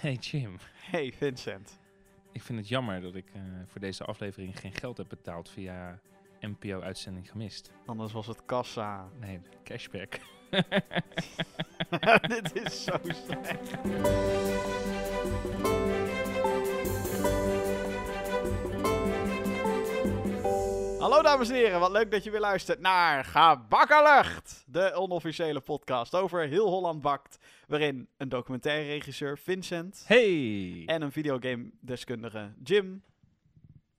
Hey Jim, Hey Vincent. ik vind het jammer dat ik eh, voor deze aflevering geen geld heb betaald via NPO-uitzending gemist. Anders was het kassa. Nee, cashback. Dit is zo slecht. Hallo dames en heren, wat leuk dat je weer luistert naar Gebakkerlucht. De onofficiële podcast over heel Holland bakt. Waarin een documentaire regisseur Vincent Hey! en een videogame deskundige Jim.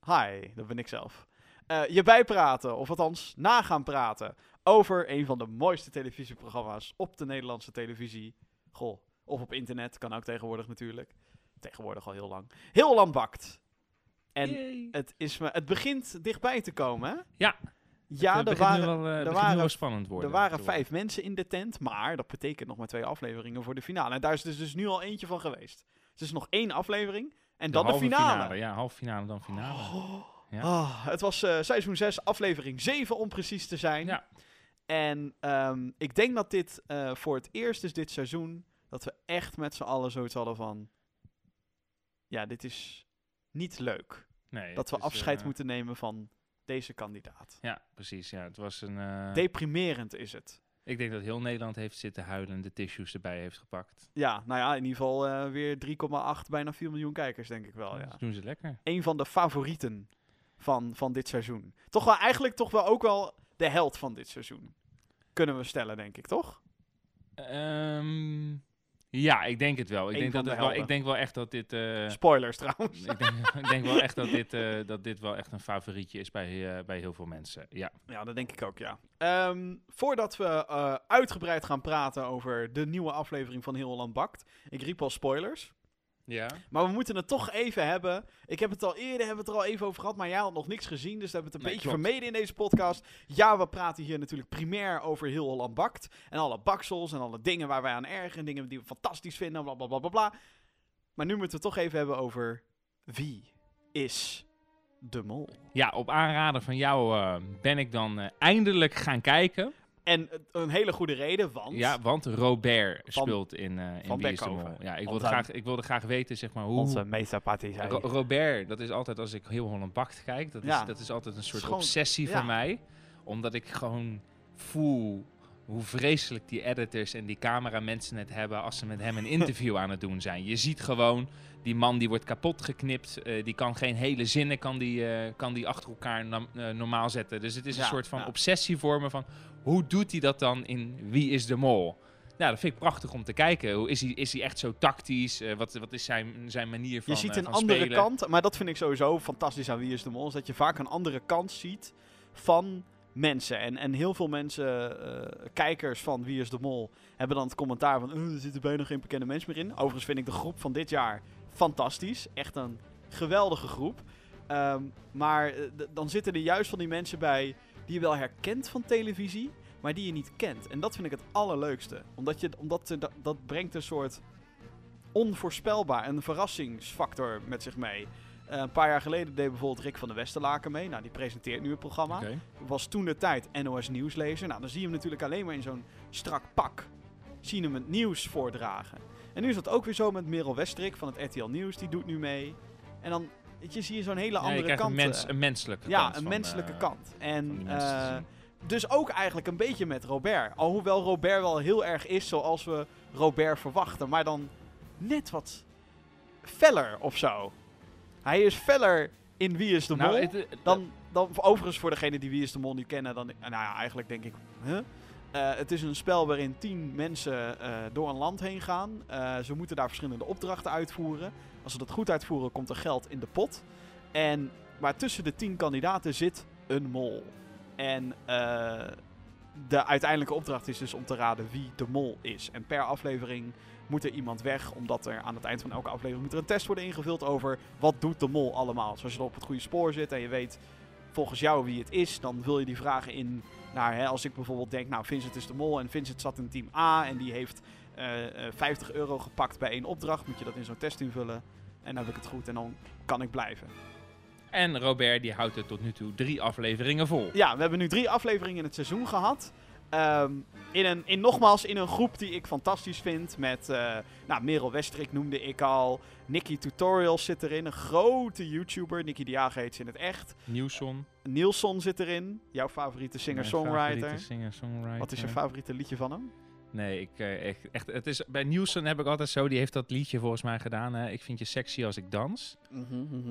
Hi, dat ben ik zelf. eh, je bijpraten, of althans na gaan praten, over een van de mooiste televisieprogramma's op de Nederlandse televisie. Goh, of op internet, kan ook tegenwoordig natuurlijk. Tegenwoordig al heel lang. Heel lang bakt. En Yay. het, is me, het begint dichtbij te komen, hè? Ja. Ja, Het er waren, wel, eh, er nu waren- wel spannend worden. er waren worden. vijf mensen in de tent, maar dat betekent nog maar twee afleveringen voor de finale. En daar is dus, dus nu al eentje van geweest. Het is nog één aflevering en dan de halve finale. Ja, halve finale dan finale. Oh. Ja. Ah, het was eh, seizoen 6, aflevering 7 om precies te zijn. Ja. En ehm, ik denk dat dit eh, voor het eerst is dit seizoen dat we echt met z'n allen zoiets hadden van... Ja, dit is niet leuk. Nee, dat we is, afscheid eh, moeten nemen van deze kandidaat. Ja, precies. Ja, het was een... eh, Deprimerend is het. ik denk dat heel Nederland heeft zitten huilen en de tissues erbij heeft gepakt. Ja, nou ja, in ieder geval eh, weer 3,8, bijna 4 miljoen kijkers, denk ik wel. Ja. Dat doen ze lekker. Een van de favorieten van, van dit seizoen. Toch wel, eigenlijk toch wel ook wel de held van dit seizoen. Kunnen we stellen, denk ik, toch? Ehm, ja, ik denk het wel. Ik Eén denk, dat het wel ik denk wel echt dat dit... eh, Spoilers trouwens. ik, denk, ik denk wel echt dat dit, eh, dat dit wel echt een favorietje is bij, eh, bij heel veel mensen. Ja. Ja, dat denk ik ook, ja. Ehm, voordat we uitgebreid gaan praten over de nieuwe aflevering van Heel Holland Bakt. Ik riep al spoilers. Ja. Maar we moeten het toch even hebben. Ik heb het al eerder hebben het er al even over gehad, maar jij had nog niks gezien. Dus we hebben het een Nee, beetje klopt. vermeden in deze podcast. Ja, we praten hier natuurlijk primair over Heel Holland Bakt. En alle baksels en alle dingen waar wij aan ergeren. Dingen die we fantastisch vinden, bla bla bla bla bla. Maar nu moeten we het toch even hebben over wie is de mol. ja, op aanraden van jou eh, ben ik dan eh, eindelijk gaan kijken. En eh, een hele goede reden, want... Ja, want Robert Van- speelt in, eh in Wie is de Beckhoven. Mol. Ja, ik Onze- wilde, graag, ik wilde graag weten zeg maar, hoe... meesterpartij Ro- Robert, dat is altijd als ik heel Holland Bakt kijk, dat, Ja. is, dat is altijd een soort obsessie ja. van mij. Omdat ik gewoon voel hoe vreselijk die editors en die cameramensen het hebben als ze met hem een interview aan het doen zijn. Je ziet gewoon, die man die wordt kapot geknipt, eh, die kan geen hele zinnen kan die, kan die achter elkaar normaal zetten. Dus het is een soort van ja. obsessie voor me van, hoe doet hij dat dan in Wie is de Mol? Nou, dat vind ik prachtig om te kijken. Hoe is hij, is hij echt zo tactisch? Eh, wat, wat is zijn, zijn manier van Je ziet eh, een andere spelen? kant, maar dat vind ik sowieso fantastisch aan Wie is de Mol, is dat je vaak een andere kant ziet van mensen. En, en heel veel mensen, eh, kijkers van Wie is de Mol, hebben dan het commentaar van, "Eh, er zitten bijna geen bekende mensen meer in. Overigens vind ik de groep van dit jaar fantastisch. Echt een geweldige groep. Ehm, maar dan zitten er juist van die mensen bij die je wel herkent van televisie, maar die je niet kent. En dat vind ik het allerleukste. Omdat, je, omdat dat, dat brengt een soort onvoorspelbaar, een verrassingsfactor met zich mee. Eh, een paar jaar geleden deed bijvoorbeeld Rick van der Westerlaken mee. Nou, die presenteert nu het programma. Was toen de tijd NOS Nieuwslezer. Nou, dan zie je hem natuurlijk alleen maar in zo'n strak pak. Zie je hem het nieuws voordragen. En nu is dat ook weer zo met Merel Westrik van het RTL Nieuws. Die doet nu mee. En dan weet je, zie je zo'n hele Ja, andere kant. een, mens, eh, een menselijke ja, kant een van, menselijke eh, kant. En eh, dus ook eigenlijk een beetje met Robert. Alhoewel Robert wel heel erg is zoals we Robert verwachten. Maar dan net wat feller of zo. Hij is feller in Wie is de Mol. Nou, het, eh, dan, dan, overigens voor degene die Wie is de Mol niet kennen. Dan, nou ja, eigenlijk denk ik... Huh? Eh, het is een spel waarin tien mensen eh, door een land heen gaan. Eh, ze moeten daar verschillende opdrachten uitvoeren. Als ze dat goed uitvoeren, komt er geld in de pot. En, maar tussen de tien kandidaten zit een mol. En de uiteindelijke opdracht is dus om te raden wie de mol is. En per aflevering moet er iemand weg, omdat er aan het eind van elke aflevering moet er een test worden ingevuld over wat doet de mol allemaal. Dus als je op het goede spoor zit en je weet volgens jou wie het is, dan vul je die vragen in naar, hè, als ik bijvoorbeeld denk, nou Vincent is de mol en Vincent zat in team A en die heeft eh, eh, 50 euro gepakt bij één opdracht, moet je dat in zo'n test invullen. En dan heb ik het goed en dan kan ik blijven. En Robert die houdt het tot nu toe drie afleveringen vol. Ja, we hebben nu drie afleveringen in het seizoen gehad. Ehm, in, een, in nogmaals, in een groep die ik fantastisch vind. Met, eh nou, Merel Westrik noemde ik al. Nicky Tutorials zit erin, een grote YouTuber. Nicky de Jager heet ze in het echt. Nieuwson. Nielson zit erin, jouw favoriete singer-songwriter. Wat is je favoriete liedje van hem? Nee, ik, eh, echt, echt, het is, bij Nielsen heb ik altijd zo, die heeft dat liedje volgens mij gedaan. hè, ik vind je sexy als ik dans.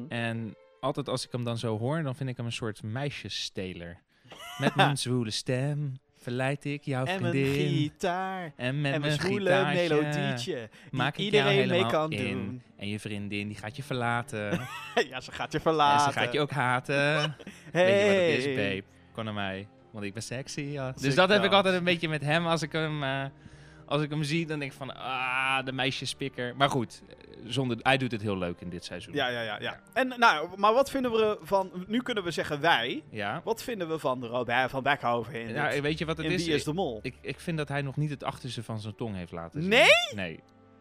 En altijd als ik hem dan zo hoor, dan vind ik hem een soort meisjessteler. Met mijn zwoele stem verleid ik jouw En mijn vriendin. gitaar. en met en mijn zwoele melodietje. maak ik jou iedereen mee kan in. doen. En je vriendin, die gaat je verlaten. ja, ze gaat je en verlaten. ze gaat je ook haten. Hey. Weet je wat het is, babe? Kom naar mij. Want ik ben sexy. Ja. Dus dat heb ik altijd een beetje met hem. Als ik hem, eh, als ik hem zie, dan denk ik van... Ah, de meisjespikker. Maar goed, eh, zonder, hij doet het heel leuk in dit seizoen. Ja, ja, ja, ja. En nou, maar wat vinden we van... Nu kunnen we zeggen wij. Ja. Wat vinden we van Robert van Beckhoven in, dit? weet je wat het in is? Wie is de Mol? Ik, ik vind dat hij nog niet het achterste van zijn tong heeft laten zien. Nee? Nee.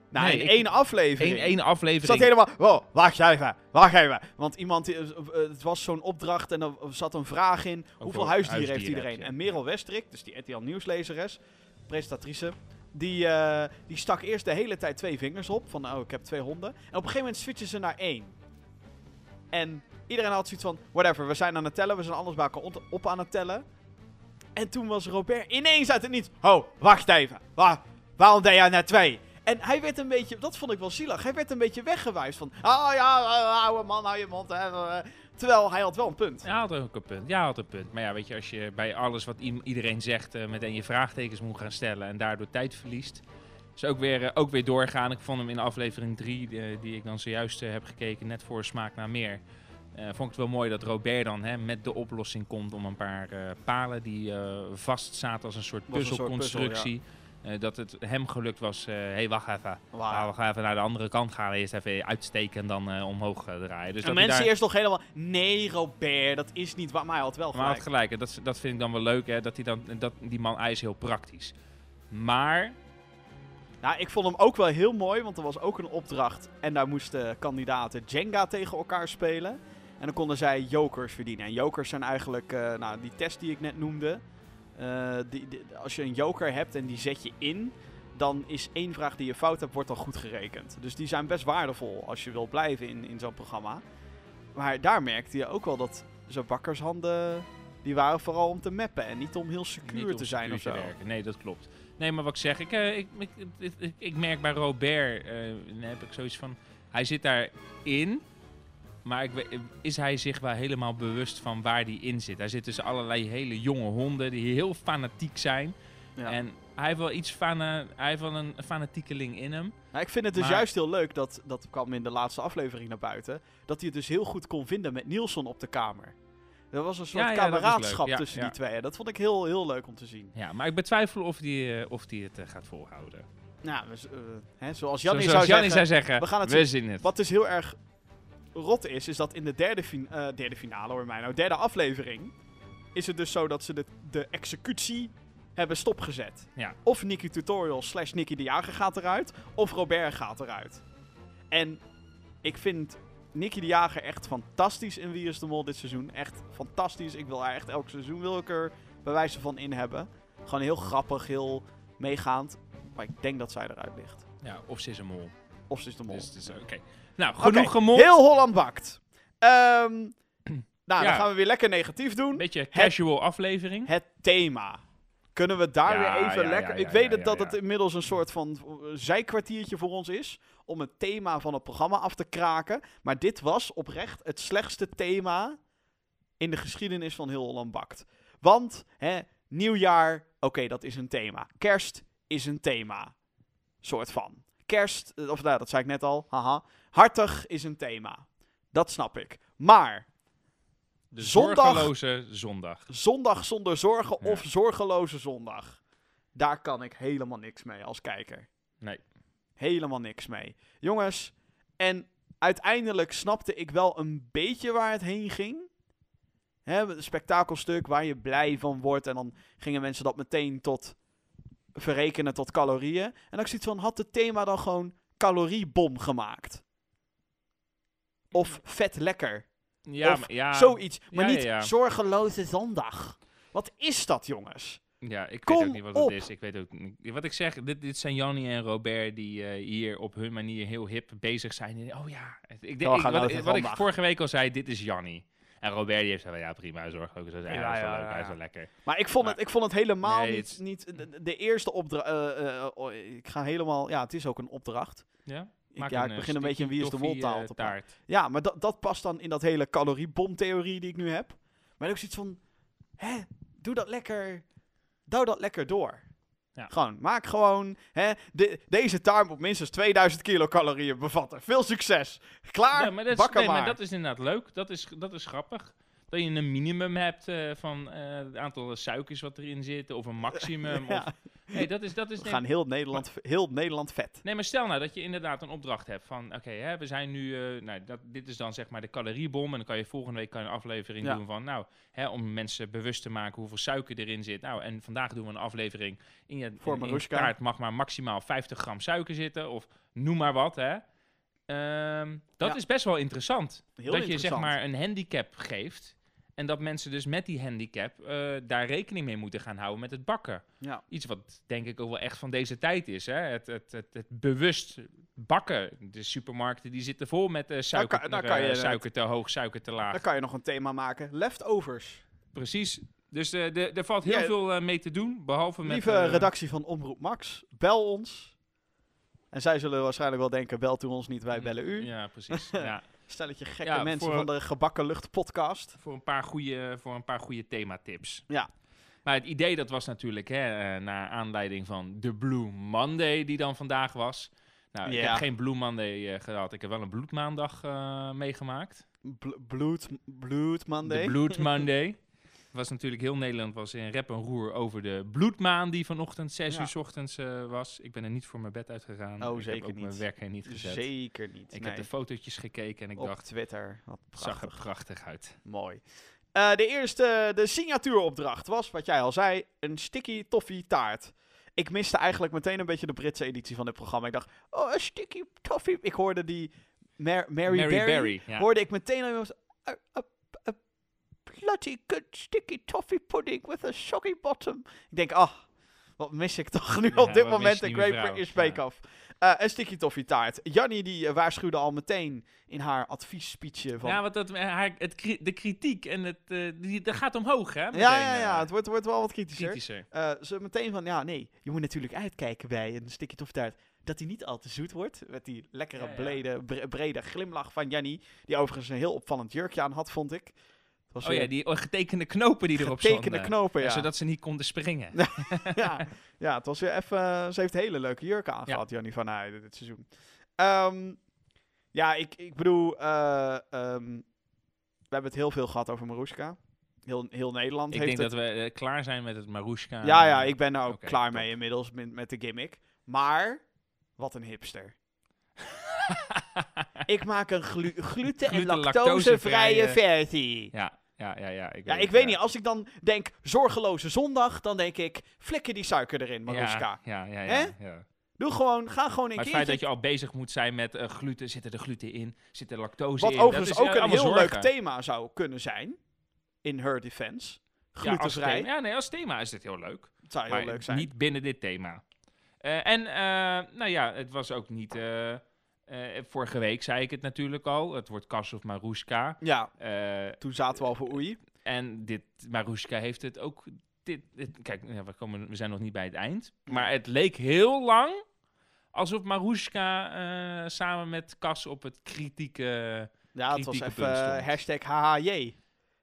nou, nee, in één aflevering. Eén, één Zat aflevering. helemaal... Oh, wacht even. Wacht even. Want iemand... die- eh, eh, Het was zo'n opdracht en er zat een vraag in. Hoeveel Hoeveel huisdieren, heeft iedereen? heb? En Merel Westrik, dus die RTL Nieuwslezeres, presentatrice... Die, eh, die stak eerst de hele tijd twee vingers op. Van, oh, ik heb twee honden. En op een gegeven moment switchen ze naar één. En iedereen had zoiets van, whatever, we zijn aan het tellen. We zijn alles bij elkaar op aan het tellen. En toen was Robert ineens uit het niets. Oh, wacht even. Wa- waarom deed jij net twee? En hij werd een beetje, dat vond ik wel zielig. Hij werd een beetje weggewijs van, oh ja, uh, oude man, hou je mond. Hè, eh. Terwijl hij had wel een punt. Ja, had ook een punt. Ja, had een punt. Maar ja, weet je, als je bij alles wat iedereen zegt eh, meteen je vraagtekens moet gaan stellen en daardoor tijd verliest. Is ook weer, eh, ook weer doorgaan. Ik vond hem in aflevering 3, die ik dan zojuist eh, heb gekeken, net voor Smaak naar Meer. eh, vond ik het wel mooi dat Robert dan hè, met de oplossing komt om een paar eh, palen die eh, vast zaten als een soort soort Eh, dat het hem gelukt was, hé, hey, wacht even. Wauw. Nou, we gaan even naar de andere kant gaan. Eerst even uitsteken en dan eh, omhoog eh, draaien. Dus en dat mensen daar- eerst nog helemaal, nee Robert, dat is niet waar. Maar hij had wel Maar hij gelijk. had gelijk. Dat, dat vind ik dan wel leuk, hè, dat, hij dan, dat die man hij is heel praktisch. Maar, Nou, ik vond hem ook wel heel mooi, want er was ook een opdracht. En daar moesten kandidaten Jenga tegen elkaar spelen. En dan konden zij jokers verdienen. En jokers zijn eigenlijk, eh, nou, die test die ik net noemde. Eh, die, die- als je een joker hebt en die zet je in, dan is één vraag die je fout hebt, wordt dan goed gerekend. Dus die zijn best waardevol als je wil blijven in, in zo'n programma. Maar daar merkte je ook wel dat zo'n bakkershanden, die waren vooral om te mappen en niet om heel secuur niet te zijn of zo. werken. Nee, dat klopt. Nee, maar wat ik zeg, ik, eh, ik, ik, merk bij Robert, eh, dan heb ik zoiets van, hij zit daarin, maar ik, is hij zich wel helemaal bewust van waar hij in zit. Hij zit tussen allerlei hele jonge honden die heel fanatiek zijn. Ja. En hij heeft wel iets fana, hij heeft wel een fanatiekeling in hem. Nou, ik vind het dus Maar- juist heel leuk, dat, dat kwam in de laatste aflevering naar buiten, dat hij het dus heel goed kon vinden met Nielsen op de kamer. Er was een soort Ja, ja, kameraadschap. Ja, tussen die tweeën. Dat vond ik heel, heel leuk om te zien. Ja, maar ik betwijfel of hij of die het eh, gaat volhouden. Nou, dus, eh, hè, zoals Zo- Jannie zou Jannie zeggen, zou zeggen, we gaan het we zien. zien het. wat dus heel erg rot is, is dat in de derde, fin- eh, derde finale, hoor mij nou, derde aflevering, is het dus zo dat ze de, de executie hebben stopgezet. Ja. Of Nicky Tutorial slash Nicky de Jager gaat eruit, of Robert gaat eruit. En ik vind Nicky de Jager echt fantastisch in Wie is de Mol dit seizoen. Echt fantastisch. Ik wil haar echt elk seizoen wil ik er bewijzen van in hebben. Gewoon heel grappig, heel meegaand. Maar ik denk dat zij eruit ligt. Ja, of ze is een mol. Of ze is de mol. Dus, is oké. Nou, genoeg gemold. Heel Holland bakt. Ehm, nou, Ja. dan gaan we weer lekker negatief doen. Een beetje casual aflevering. Het thema. Kunnen we daar Ja, weer even ja, lekker... ik weet dat het inmiddels een soort van eh, zijkwartiertje voor ons is... om het thema van het programma af te kraken. Maar dit was oprecht het slechtste thema... in de geschiedenis van Heel Holland Bakt. Want, hè, nieuwjaar, oké, dat is een thema. Kerst is een thema. Soort van. Kerst, eh, of nou, dat zei ik net al, haha. Hartig is een thema. Dat snap ik. Maar De zorgeloze zondag. zondag zonder zorgen Ja. of zorgeloze zondag. Daar kan ik helemaal niks mee als kijker. Nee. Helemaal niks mee. Jongens, en uiteindelijk snapte ik wel een beetje waar het heen ging. Hè, een spektakelstuk waar je blij van wordt. En dan gingen mensen dat meteen tot verrekenen tot calorieën. En dan ik zoiets van, had het thema dan gewoon caloriebom gemaakt? Of vet lekker? Ja, Of maar- ja. Zoiets. Maar ja, niet ja, zorgeloze zondag. Wat is dat, jongens? Ja, ik Kom weet ook niet wat op. het is. Ik weet ook niet. Wat ik zeg, dit, dit zijn Jannie en Robert die eh, hier op hun manier heel hip bezig zijn. Oh ja, ik, denk- Oh, ik- wat, wat ik vorige week al zei, dit is Jannie. En Robert die heeft gezegd, ja prima, zorg ook zo. Ja, Ja, ja, leuk, ja, hij is wel lekker. Maar ik vond, Maar- het, ik vond het helemaal Nee, niet, niet de, de eerste opdracht. ik ga helemaal, ja, het is ook een opdracht. Ja? Ik, ja, ik eh, begin een beetje een wie is de mol taal te eh, praten. Ja, maar dat, dat past dan in dat hele caloriebomtheorie die ik nu heb. Maar ook zoiets van, hè, doe dat lekker, douw dat lekker door. Ja. Gewoon, maak gewoon, hè, de, deze taart moet minstens 2000 kilocalorieën bevatten. Veel succes. Klaar, Ja, maar dat, is, bakken nee, maar. maar dat is inderdaad leuk. Dat is, dat is grappig. Dat je een minimum hebt eh, van eh, het aantal suikers wat erin zit, of een maximum. Ja. of, nee, dat is, dat is We gaan heel Nederland, heel Nederland vet. Nee, maar stel nou dat je inderdaad een opdracht hebt van, oké, hè, we zijn nu, eh, nou, dat, dit is dan zeg maar de caloriebom en dan kan je volgende week kan je een aflevering Ja. doen van, nou, hè, om mensen bewust te maken hoeveel suiker erin zit. Nou, en vandaag doen we een aflevering in je, Voor in, in je Maruska. taart mag maar maximaal 50 gram suiker zitten of noem maar wat, hè. Ehm, dat Ja. is best wel interessant. Heel dat je zeg maar een handicap geeft en dat mensen dus met die handicap eh, daar rekening mee moeten gaan houden met het bakken. Ja. Iets wat denk ik ook wel echt van deze tijd is. Hè? Het, het, het, het bewust bakken. De supermarkten die zitten vol met eh, suiker, kan- daar eh, kan je suiker te hoog, suiker te laag. Dan kan je nog een thema maken. Leftovers. Precies. Dus de- er valt heel Ja, veel mee te doen. Behalve met... Lieve redactie van Omroep Max, bel ons. En zij zullen waarschijnlijk wel denken, belt u ons niet, wij bellen u. Ja, precies. ja, Stelletje gekke Ja, mensen voor- van de Gebakken Lucht podcast. voor een paar goede, voor een paar goede thematips. Ja. Maar het idee dat was natuurlijk hè, eh, naar aanleiding van de Blue Monday die dan vandaag was. Nou, ik heb geen Blue Monday eh, gehad. Ik heb wel een bloedmaandag eh, meegemaakt. Bl- bloed, bloed Monday. De Blood Monday. Was natuurlijk heel Nederland was in rep en roer over de bloedmaan die vanochtend 6 Ja. uur 's ochtends eh, was. Ik ben er niet voor mijn bed uitgegaan. Oh, ik zeker heb ook niet. mijn werk er niet gezet. Zeker niet. Ik nee. heb de fotootjes gekeken en ik Op dacht, Twitter. Wat het zag er prachtig. prachtig uit. Mooi. Eh, de eerste, de signatuuropdracht was, wat jij al zei, een sticky toffee taart. Ik miste eigenlijk meteen een beetje de Britse editie van dit programma. Ik dacht, oh, een sticky toffee. Ik hoorde die Mar- Mary, Mary Berry. Berry, ja. Hoorde ik meteen al iemand, a, a, a bloody good sticky toffee pudding with a soggy bottom. Ik denk, ah, wat mis ik toch nu Ja, op dit moment die Great? British Bake Ja. Off. Eh, een sticky toffee taart. Jannie die eh, waarschuwde al meteen in haar adviesspeechje van... Ja, want dat, eh, haar, het, kri- de kritiek en het, die, dat gaat omhoog, hè? Ja, meteen, ja, ja, het wordt, wordt wel wat kritischer. kritischer. Ze meteen van, ja, nee, je moet natuurlijk uitkijken bij een stukje toffetaart dat hij niet al te zoet wordt. Met die lekkere, Ja, ja. Brede, bre- brede glimlach van Jannie, die overigens een heel opvallend jurkje aan had, vond ik. Oh ja, die getekende knopen die erop getekende stonden. knopen, Ja, zodat ze niet konden springen. ja, ja, het was weer even... Ze heeft hele leuke jurken aangehad, Jannie van Heijden, dit seizoen. Ehm, ja, ik, ik bedoel... eh, ehm, we hebben het heel veel gehad over Maruska. Heel, heel Nederland Ik heeft denk het... dat we eh, klaar zijn met het Marushka. Ja, ja, ik ben daar ook klaar top. mee inmiddels met, met de gimmick. Maar, wat een hipster. ik maak een glu- gluten- en lactosevrije- versie. ja, ja, ja, ja. Ik Ja, weet ik weet niet. Als ik dan denk zorgeloze zondag, dan denk ik flikker die suiker erin, Maruska. Ja, ja, ja. Hè? ja. Doe gewoon, ga gewoon een Maar het feit dat je al bezig moet zijn met eh, gluten, zit er de gluten in, zit er lactose Wat in. overigens dat is, ook eh, een heel zorgen. leuk thema zou kunnen zijn. In her defense. Glutenvrij. ja, nee, als thema is dit heel leuk. Het zou heel maar leuk zijn. niet binnen dit thema. Eh, en, nou ja, het was ook niet... eh, vorige week zei ik het natuurlijk al. Het wordt Kas of Marushka. Ja, Eh, toen zaten we al voor oei. en dit, Marushka heeft het ook... Dit, dit- kijk, ja, we, komen, we zijn nog niet bij het eind. Maar het leek heel alsof Marushka eh, samen met Kas op het kritieke... Ja, het was even hashtag HHJ.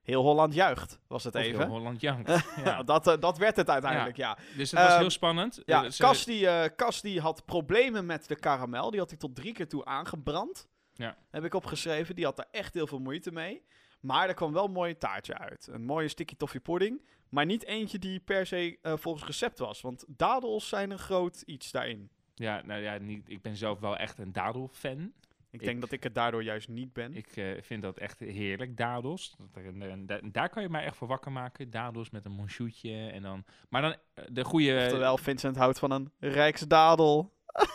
Heel Holland juicht, was het of heel even. Holland jankt. Ja, dat, eh, dat werd het uiteindelijk, ja. Dus het was Ehm, heel spannend. Ja, Eh, ze- Cas, die, eh, Cas die had problemen met de karamel. Die had hij tot drie keer toe aangebrand. Ja. Heb ik opgeschreven. Die had daar echt heel veel moeite mee. Maar er kwam wel een mooi taartje uit. Een mooie sticky toffee pudding. Maar niet eentje die per se eh, volgens recept was. Want dadels zijn een groot iets daarin. Ja, nou ja, niet, ik ben zelf wel echt een dadelfan. Ik, denk dat ik het daardoor juist niet ben. Ik eh, vind dat echt heerlijk, dadels. Dat er een- een- da- daar kan je mij echt voor wakker maken. Dadels met een monchoetje en dan... Maar dan eh, de goede... Oftewel, Vincent houdt van een rijksdadel.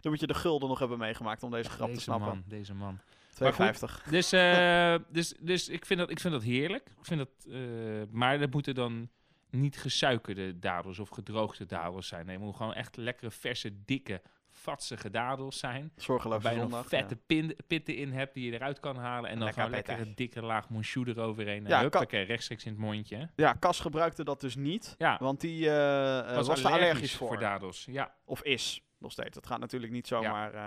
Dan moet je de gulden nog hebben meegemaakt om deze grap te snappen. man, deze man. 2,50. Dus, eh, dus, dus ik, vind dat, ik vind dat heerlijk. Ik vind dat, maar er moeten dan niet gesuikerde dadels of gedroogde dadels zijn. Nee, moet gewoon echt lekkere, verse, dikke, vatsige dadels zijn. Zorgeloos Waarbij je nog zondag. vette pin- pitten in hebt die je eruit kan halen. En dan Lekker gewoon lekker een dikke laag monsjoe eroverheen. Ja, Ja, kan- Huppakee, rechtstreeks in het mondje. Ja. Cas gebruikte dat dus niet. Ja, Want die eh, eh, was, er allergisch voor. dadels. Ja, Of is nog steeds. Dat gaat natuurlijk niet zomaar, eh,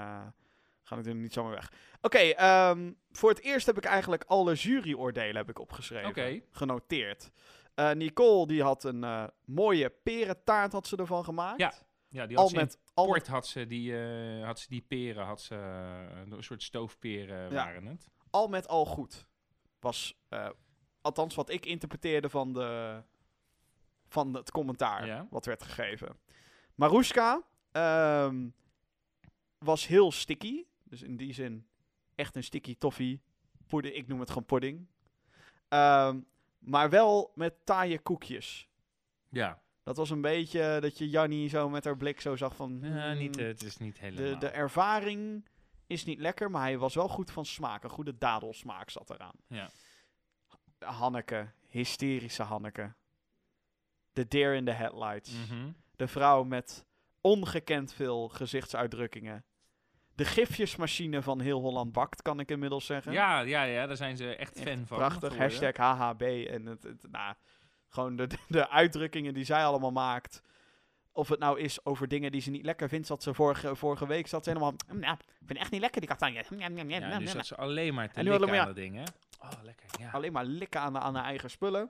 gaat natuurlijk niet zomaar weg. Oké, ehm, voor het eerst heb ik eigenlijk alle juryoordelen heb ik opgeschreven. Oké. Genoteerd. Eh, Nicole die had een eh, mooie perentaart had ze ervan gemaakt. Ja, ja die had Al met, al port had ze die, eh, had ze die peren, had ze, eh, een soort stoofperen Ja. waren het. al met al goed. Was, eh, althans wat ik interpreteerde van, de, van het commentaar Ja. wat werd gegeven. Maruska ehm, was heel sticky. Dus in die zin echt een sticky toffee. Pudding, ik noem het gewoon pudding. Ehm, maar wel met taaie koekjes. Ja, Dat was een beetje dat je Jannie zo met haar blik zo zag van... Ja, hmm, niet, eh, het is niet helemaal. de, de ervaring is niet lekker, maar hij was wel goed van smaak. Een goede dadelsmaak zat eraan. ja. Hanneke, hysterische Hanneke. De deer in the headlights. Mhm. De vrouw met ongekend veel gezichtsuitdrukkingen. De gifjesmachine van heel Holland bakt, kan ik inmiddels zeggen. ja, ja, ja, daar zijn ze echt Echt fan van. Prachtig, hashtag HHB. En het, het, nou, gewoon de, de uitdrukkingen die zij allemaal maakt. Of het nou is over dingen die ze niet lekker vindt. Zat ze vorige, vorige week zat ze helemaal... "Mm, Nou, ik vind echt niet lekker, die kastanje. Mm, mm, Ja, mm." dat ze alleen maar te En nu likken alleen aan maar- dat ding, hè? Oh, lekker, ja. Alleen maar likken aan, aan haar eigen spullen.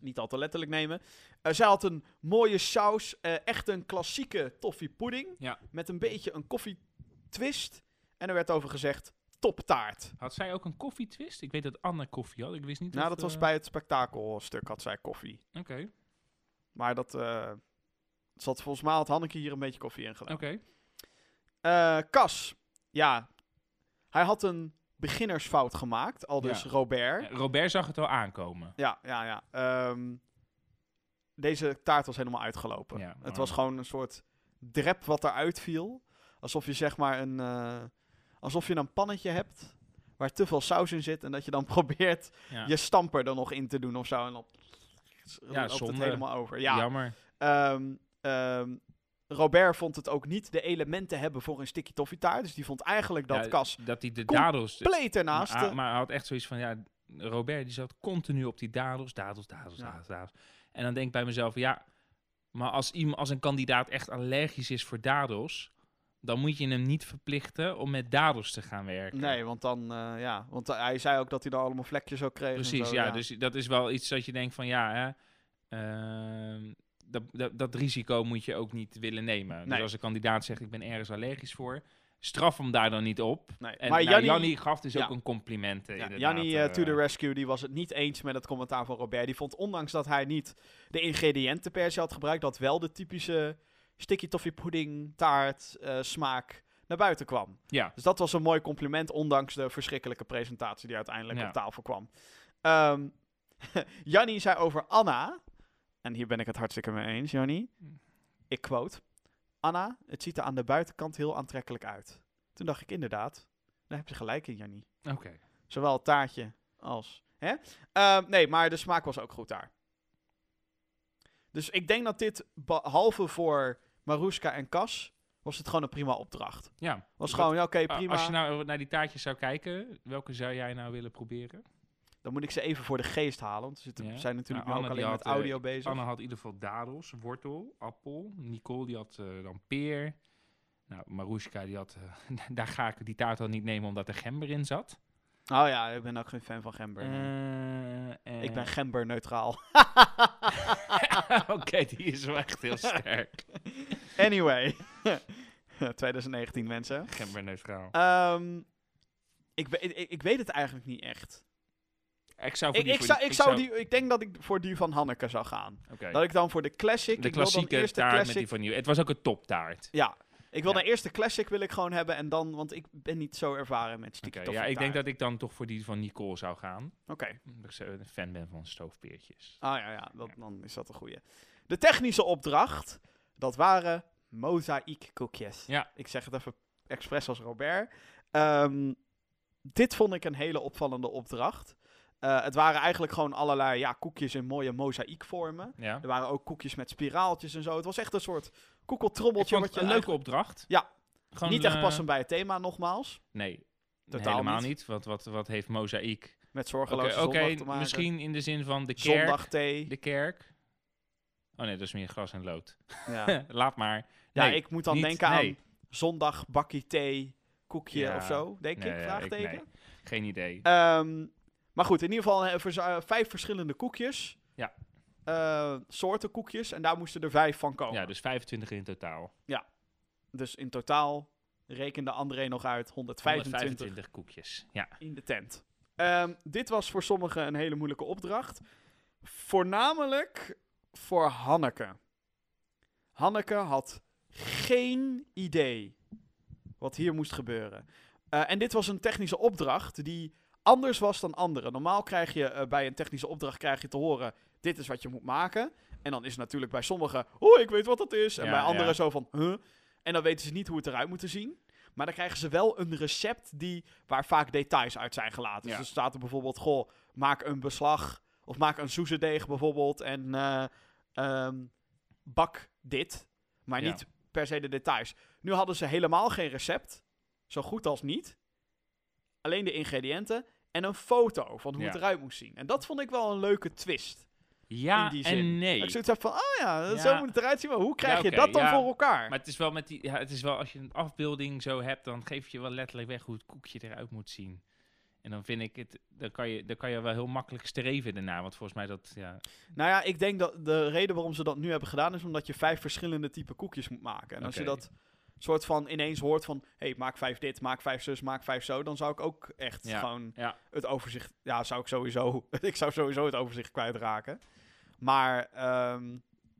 Niet al te letterlijk nemen. Eh, zij had een mooie saus. eh, echt een klassieke toffee pudding. Ja. Met een beetje een koffietwist. En er werd over gezegd toptaart. Had zij ook een koffietwist? Ik weet dat Anne koffie had. Ik wist niet Nou, of, dat was eh, bij het spektakelstuk had zij koffie. Oké, Maar dat eh, zat volgens mij had Hanneke hier een beetje koffie in gedaan. oké. Eh, Cas. Ja, hij had een beginnersfout gemaakt. Al dus Ja. Robert. Robert zag het al aankomen. Ja, ja, ja. Ehm, deze taart was helemaal uitgelopen. Ja, het was gewoon een soort drep wat eruit viel. Alsof je zeg maar een... eh, alsof je een pannetje hebt waar te veel saus in zit. En dat je dan probeert Ja. je stamper er nog in te doen of zo. En dan Ja, loopt het helemaal over. Ja, Jammer. Ehm, ehm, Robert vond het ook niet de elementen hebben voor een sticky toffee taart. Dus die vond eigenlijk dat Ja, Cas Dat hij de dadels... compleet ernaast... Maar, maar hij had echt zoiets van, ja, Robert die zat continu op die dadels, dadels, dadels, dadels, dadels. En dan denk ik bij mezelf, ja, maar als, iemand, als een kandidaat echt allergisch is voor dadels, dan moet je hem niet verplichten om met dadels te gaan werken. Nee, want dan, eh, ja, want eh, hij zei ook dat hij er allemaal vlekjes ook kreeg. Precies, zo, ja, Dus dat is wel iets dat je denkt van, ja, hè, ehm, dat, dat, dat risico moet je ook niet willen nemen. Nee. Dus als een kandidaat zegt, ik ben ergens allergisch voor, straf hem daar dan niet op. Nee. En maar nou, Jannie, Jannie gaf dus ja. ook een compliment. eh, ja, Jannie to the rescue, die was het niet eens met het commentaar van Robert. Die vond, ondanks dat hij niet de ingrediënten per se had gebruikt, dat wel de typische sticky toffee pudding taart eh, smaak naar buiten kwam. Ja, Dus dat was een mooi compliment, ondanks de verschrikkelijke presentatie die uiteindelijk Ja. op tafel kwam. Ehm Jannie zei over Anna, en hier ben ik het hartstikke mee eens, Jannie. Ik quote, Anna, het ziet er aan de buitenkant heel aantrekkelijk uit. Toen dacht ik inderdaad, daar heb je gelijk in, Jannie. oké. Zowel het taartje als... Hè? Ehm, nee, maar de smaak was ook goed daar. Dus ik denk dat dit, behalve voor Maruska en Cas, was het gewoon een prima opdracht. Ja. Was gewoon, ja, oké, prima. Als je nou naar die taartjes zou kijken, welke zou jij nou willen proberen? Dan moet ik ze even voor de geest halen, want zitten, Ja. zijn natuurlijk Nou, ook alleen die met had, eh, audio bezig. Anne had in ieder geval dadels, wortel, appel. Nicole die had eh, dan peer. Nou, Marushka die had, eh, daar ga ik die taart al niet nemen omdat er gember in zat. Oh ja, ik ben ook geen fan van gember. Ik ben gember neutraal. Oké, die is wel echt heel sterk. anyway. 2019 mensen. Gember neutraal. Ehm, ik, ik, ik weet het eigenlijk niet echt. Ik zou voor Ik, die... ik, voor zou, die- ik, zou die, ik denk dat ik voor die van Hanneke zou gaan. Dat ik dan voor de classic. De ik wil dan klassieke taart met classic. die van nieuw. Het was ook een toptaart. Ja, ik wil Ja. de classic wil ik gewoon hebben en dan, want ik ben niet zo ervaren met sticky ja, toffee ik denk dat ik dan toch voor die van Nicole zou gaan. Oké. Omdat ik een fan ben van stoofpeertjes. Ah ja, ja, dat, dan is dat een goeie. De technische opdracht, dat waren mozaïekkoekjes. Ja. Ik zeg het even expres als Robert. Ehm, dit vond ik een hele opvallende opdracht. Eh, het waren eigenlijk gewoon allerlei ja, koekjes in mooie mozaïekvormen. Ja. Er waren ook koekjes met spiraaltjes en zo. Het was echt een soort koekeltrommeltje. wat een leuke eigenlijk- opdracht. Ja. Gewoon, Niet echt eh, passend bij het thema, nogmaals. Nee, Totaal helemaal niet. niet. Want wat, wat heeft mozaïek? Met zorgeloze oké, zondag te maken. misschien in de zin van de kerk. Zondagthee. De kerk. Oh nee, dat is meer gras en lood. Ja, Laat maar. ja Nee, ik moet dan niet- denken nee. aan zondag bakkie thee, koekje Ja, of zo, denk nee, ik, ja, vraagteken. Geen idee. Ehm, maar goed, in ieder geval eh, vers- eh, vijf verschillende koekjes. Ja. Eh, soorten koekjes. En daar moesten er vijf van komen. Ja, dus 25 in totaal. Dus in totaal rekende André nog uit 125 125 koekjes. Ja. in de tent. Ehm, dit was voor sommigen een hele moeilijke opdracht. Voornamelijk voor Hanneke. Hanneke had geen idee wat hier moest gebeuren. Eh, en dit was een technische opdracht die anders was dan andere. Normaal krijg je eh, bij een technische opdracht krijg je te horen: dit is wat je moet maken. En dan is het natuurlijk bij sommigen: oh, ik weet wat dat is. En Ja, bij anderen ja. zo van: huh? En dan weten ze niet hoe het eruit moet zien. Maar dan krijgen ze wel een recept die, waar vaak details uit zijn gelaten. Dus er staat er bijvoorbeeld: goh, maak een beslag. Of maak een soezedeeg bijvoorbeeld. En eh, ehm, bak dit. Maar Ja. niet per se de details. Nu hadden ze helemaal geen recept. Zo goed als niet. Alleen de ingrediënten. En een foto van hoe Ja. het eruit moest zien. En dat vond ik wel een leuke twist. Ja in die en zin. nee. Ik zoiets heb van, oh ja, Ja. zo moet het eruit zien. Maar hoe krijg Ja, je dat dan ja. voor elkaar? Maar het is wel met die, ja, het is wel als je een afbeelding zo hebt, dan geef je wel letterlijk weg hoe het koekje eruit moet zien. En dan vind ik het, dan kan je, dan kan je wel heel makkelijk streven daarna, want volgens mij dat, ja, Nou ja, ik denk dat de reden waarom ze dat nu hebben gedaan is omdat je vijf verschillende type koekjes moet maken. En als je dat soort van ineens hoort van, hé, hey, maak vijf dit, maak vijf zus, maak vijf zo, dan zou ik ook echt Ja. gewoon ja, het overzicht, ja, zou ik sowieso, ik zou sowieso het overzicht kwijtraken. Maar, ehm,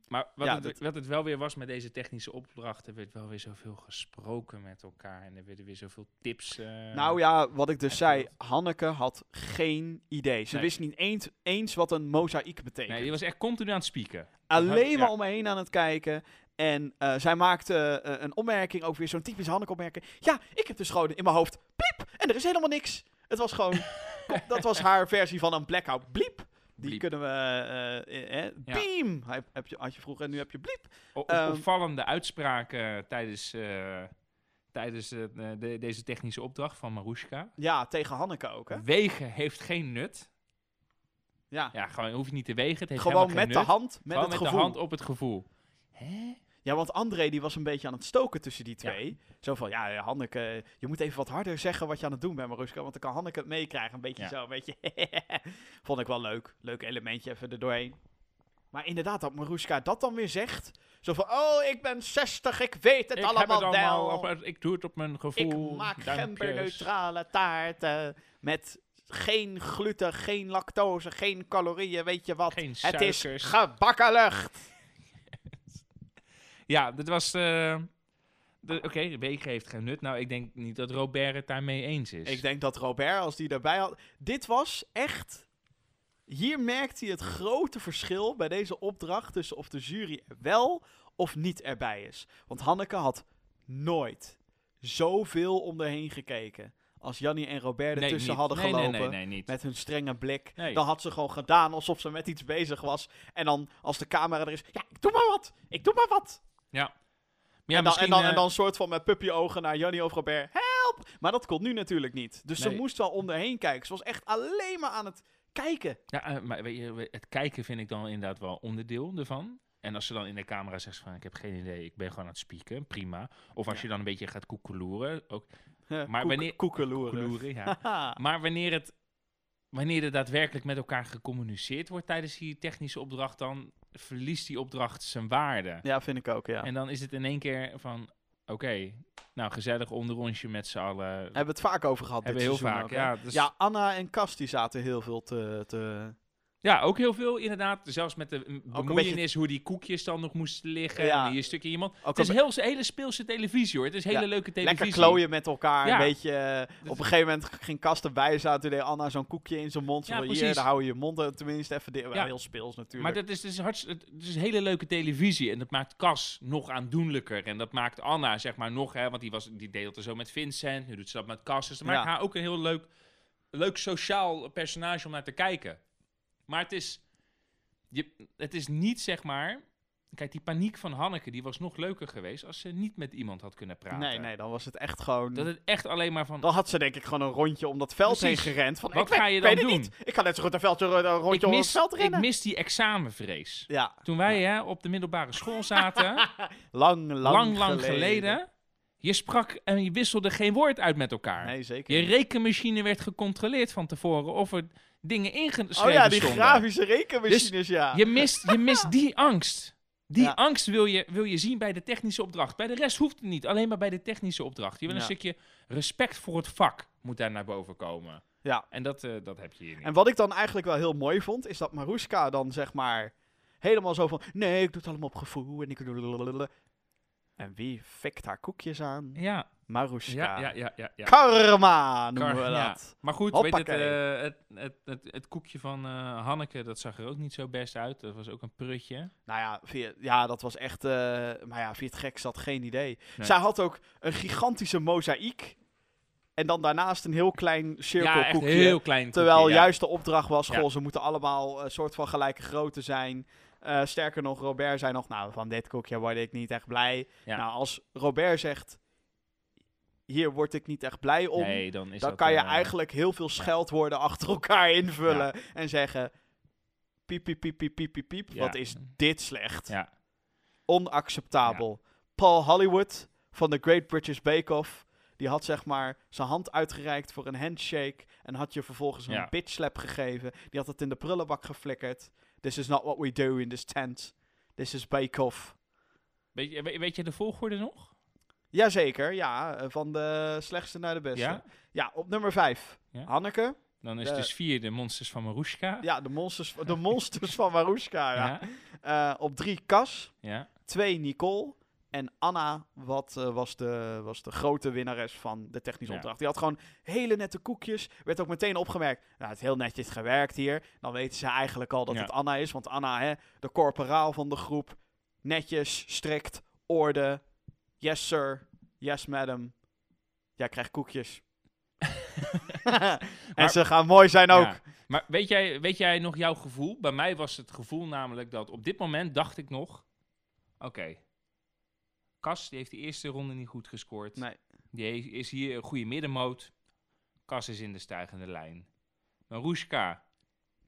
Maar wat, Ja, het, dat- wat het wel weer was met deze technische opdrachten, er werd wel weer zoveel gesproken met elkaar en er werden weer zoveel tips. eh, nou ja, wat ik dus zei. Hanneke had geen idee. Ze Nee. wist niet eens, eens wat een mozaïek betekent. Nee, die was echt continu aan het spieken. alleen Ja. maar om me heen aan het kijken. En eh, zij maakte eh, een opmerking, ook weer zo'n typisch Hanneke opmerking. Ja, ik heb dus gewoon in mijn hoofd bliep en er is helemaal niks. Het was gewoon, dat was haar versie van een blackout. Bliep. Die kunnen we, eh, eh, eh, Ja. beam, heb, je, had je vroeger en nu heb je bliep. Ehm, opvallende uitspraken tijdens, eh, tijdens eh, de, deze technische opdracht van Marushka. Ja, tegen Hanneke ook, hè? Wegen heeft geen nut. Ja, Ja, gewoon hoef je niet te wegen. Het heeft gewoon met de hand, met Gewoon het met gevoel. de hand op het gevoel. Hè? Ja, want André die was een beetje aan het stoken tussen die Ja. twee. Zo van, ja, ja, Hanneke, je moet even wat harder zeggen wat je aan het doen bent, Maruska. Want dan kan Hanneke het meekrijgen. Een beetje Ja. zo, een beetje. Vond ik wel leuk. Leuk elementje even erdoorheen. Maar inderdaad, dat Maruska dat dan weer zegt. Zo van, oh, ik ben 60, ik weet het ik allemaal, heb het allemaal wel. op, ik doe het op mijn ik gevoel. maak Dankjes. gemberneutrale taarten met geen gluten, geen lactose, geen calorieën, weet je wat. Geen het is gebakken lucht. Ja, dit was... de- Oké, wegen heeft geen nut. Nou, ik denk niet dat Robert het daarmee eens is. Ik denk dat Robert, als die erbij had... Dit was echt... Hier merkt hij het grote verschil bij deze opdracht tussen of de jury wel of niet erbij is. Want Hanneke had nooit zoveel om erheen gekeken als Jannie en Robert Nee, ertussen niet. hadden nee, gelopen. Nee, nee, nee, niet. Met hun strenge blik. Dan had ze gewoon gedaan alsof ze met iets bezig was. En dan, als de camera er is, ja, ik doe maar wat. Ik doe maar wat. Ja. Ja, en, dan, en, dan, en eh, dan soort van met puppyogen naar Jannie of Robert. Help! Maar dat kon nu natuurlijk niet. Dus ze moest wel om erheen kijken. Ze was echt alleen maar aan het kijken. Ja, eh, maar weet je, het kijken vind ik dan inderdaad wel onderdeel ervan. En als ze dan in de camera zegt van ik heb geen idee, ik ben gewoon aan het spieken, prima. Of als Ja. je dan een beetje gaat koekeloeren, ook Maar wanneer- Koekeloeren. koekeloeren, ja. Maar wanneer het wanneer er daadwerkelijk met elkaar gecommuniceerd wordt tijdens die technische opdracht, dan verliest die opdracht zijn waarde. ja, vind ik ook, ja. En dan is het in één keer van oké, nou gezellig onderrondje met z'n allen. Hebben we het vaak over gehad Hebben we dit heel vaak, ook, ja. Dus, Ja, Anna en Kast die zaten heel veel te... te... Ja, ook heel veel inderdaad. Zelfs met de beetje- bemoeienis hoe die koekjes dan nog moesten liggen. Ja. En hier een stukje iemand. Ook Het is een heel, hele speelse televisie hoor. Het is hele Ja, leuke televisie. Lekker klooien met elkaar. Ja. Een beetje. eh, op een gegeven moment ging Kast erbij zaten. Toen deed Anna zo'n koekje in zijn mond. Zo hier, dan hou je je mond tenminste even Ja. Heel speels natuurlijk. Maar dat is, dat is, hartst- het is hele leuke televisie. En dat maakt Cas nog aandoenlijker. En dat maakt Anna, zeg maar, nog... Hè, want die, was, die deelde zo met Vincent. Nu doet ze dat met Cas. Dus dat maakt haar ook een heel leuk leuk sociaal personage om naar te kijken. Maar het is, je, het is niet zeg maar. Kijk, die paniek van Hanneke die was nog leuker geweest als ze niet met iemand had kunnen praten. Nee, nee, dan was het echt gewoon... Dat het echt alleen maar van. Dan had ze denk ik gewoon een rondje om dat veld Precies. heen gerend. Van, Wat ik weet- ga je ik dan weet het doen? niet. Ik ga net zo goed een, veldje, een rondje ik, om het mis, veld ik rennen. mis die examenvrees. Ja, Toen wij hè, op de middelbare school zaten, lang, lang, lang, lang geleden. Je sprak en je wisselde geen woord uit met elkaar. Nee, zeker Je rekenmachine werd gecontroleerd van tevoren of er dingen ingeschreven Oh ja, die stonden. grafische rekenmachines, ja. Je mist, je mist die angst. Die Ja. angst wil je, wil je zien bij de technische opdracht. Bij de rest hoeft het niet. Alleen maar bij de technische opdracht. Je wil een stukje respect voor het vak moet daar naar boven komen. Ja. En dat, eh, dat heb je hier niet. En wat ik dan eigenlijk wel heel mooi vond, is dat Maruska dan zeg maar helemaal zo van... Nee, ik doe het allemaal op gevoel en ik... En wie fikt haar koekjes aan? ja, Maruska. ja, ja, ja, ja. ja. Karma noemen Kar- we ja. dat. Maar goed, weet het, eh, het, het, het, het koekje van eh, Hanneke, dat zag er ook niet zo best uit. Dat was ook een prutje. Nou ja, via, ja, dat was echt... eh, maar ja, via het gek zat geen idee. Nee. Zij had ook een gigantische mozaïek. En dan daarnaast een heel klein Ja, cirkelkoekje. heel klein Terwijl koekje, ja. juist de opdracht was, Ja. goh, ze moeten allemaal een soort van gelijke grootte zijn. Sterker nog, Robert zei nog, nou, van dit koekje word ik niet echt blij. Ja. Nou, als Robert zegt, hier word ik niet echt blij om, Nee, dan is dan dat, kan je eh, eigenlijk heel veel scheldwoorden achter elkaar invullen en zeggen, piep, piep, piep, piep, piep, piep, piep, Ja. wat is dit slecht. Ja. Onacceptabel. Paul Hollywood van de Great British Bake Off, die had zeg maar zijn hand uitgereikt voor een handshake en had je vervolgens een Ja. bitch slap gegeven. Die had het in de prullenbak geflikkerd. This is not what we do in this tent. This is Bake Off. Weet, je, weet, weet je de volgorde nog? Jazeker, ja, eh, van de slechtste naar de beste. Ja? Ja, op nummer 5. Ja. Hanneke. Dan is De- dus vier de monsters van Marushka. Ja, de monsters, de monsters van Marushka. Ja. Ja. Eh, op 3 Cas. ja. 2 Nicole. En Anna wat, eh, was, de, was de grote winnares van de technische opdracht. Die had gewoon hele nette koekjes. Werd ook meteen opgemerkt. Nou, het is heel netjes gewerkt hier. Dan weten ze eigenlijk al dat het Anna is. Want Anna, hè, de corporaal van de groep. Netjes, strikt, orde. Yes sir, yes madam. Jij krijgt koekjes. en Maar- ze gaan mooi zijn ook. Ja. Maar weet jij, weet jij nog jouw gevoel? Bij mij was het gevoel namelijk dat op dit moment dacht ik nog... Oké, Cas die heeft de eerste ronde niet goed gescoord. Nee. Die is hier een goede middenmoot. Cas is in de stijgende lijn. Marushka,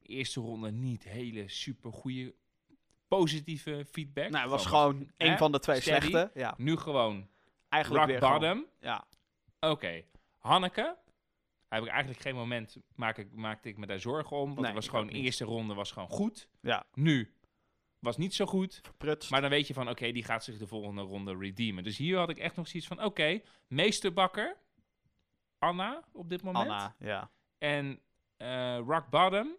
eerste ronde niet hele super goede positieve feedback. Nou, het was Van, gewoon een hè? van de twee Steady. slechte. Ja, Nu gewoon eigenlijk rock weer gewoon- bottom. Ja. Oké, Hanneke. Heb ik eigenlijk geen moment maak ik, maakte ik me daar zorgen om. Want Nee, het was gewoon niet. eerste ronde was gewoon goed. Ja, Nu was niet zo goed. verprutst. Maar dan weet je van oké, die gaat zich de volgende ronde redeemen. Dus hier had ik echt nog zoiets van oké, meesterbakker. Anna op dit moment. Anna, ja. En eh, rock bottom.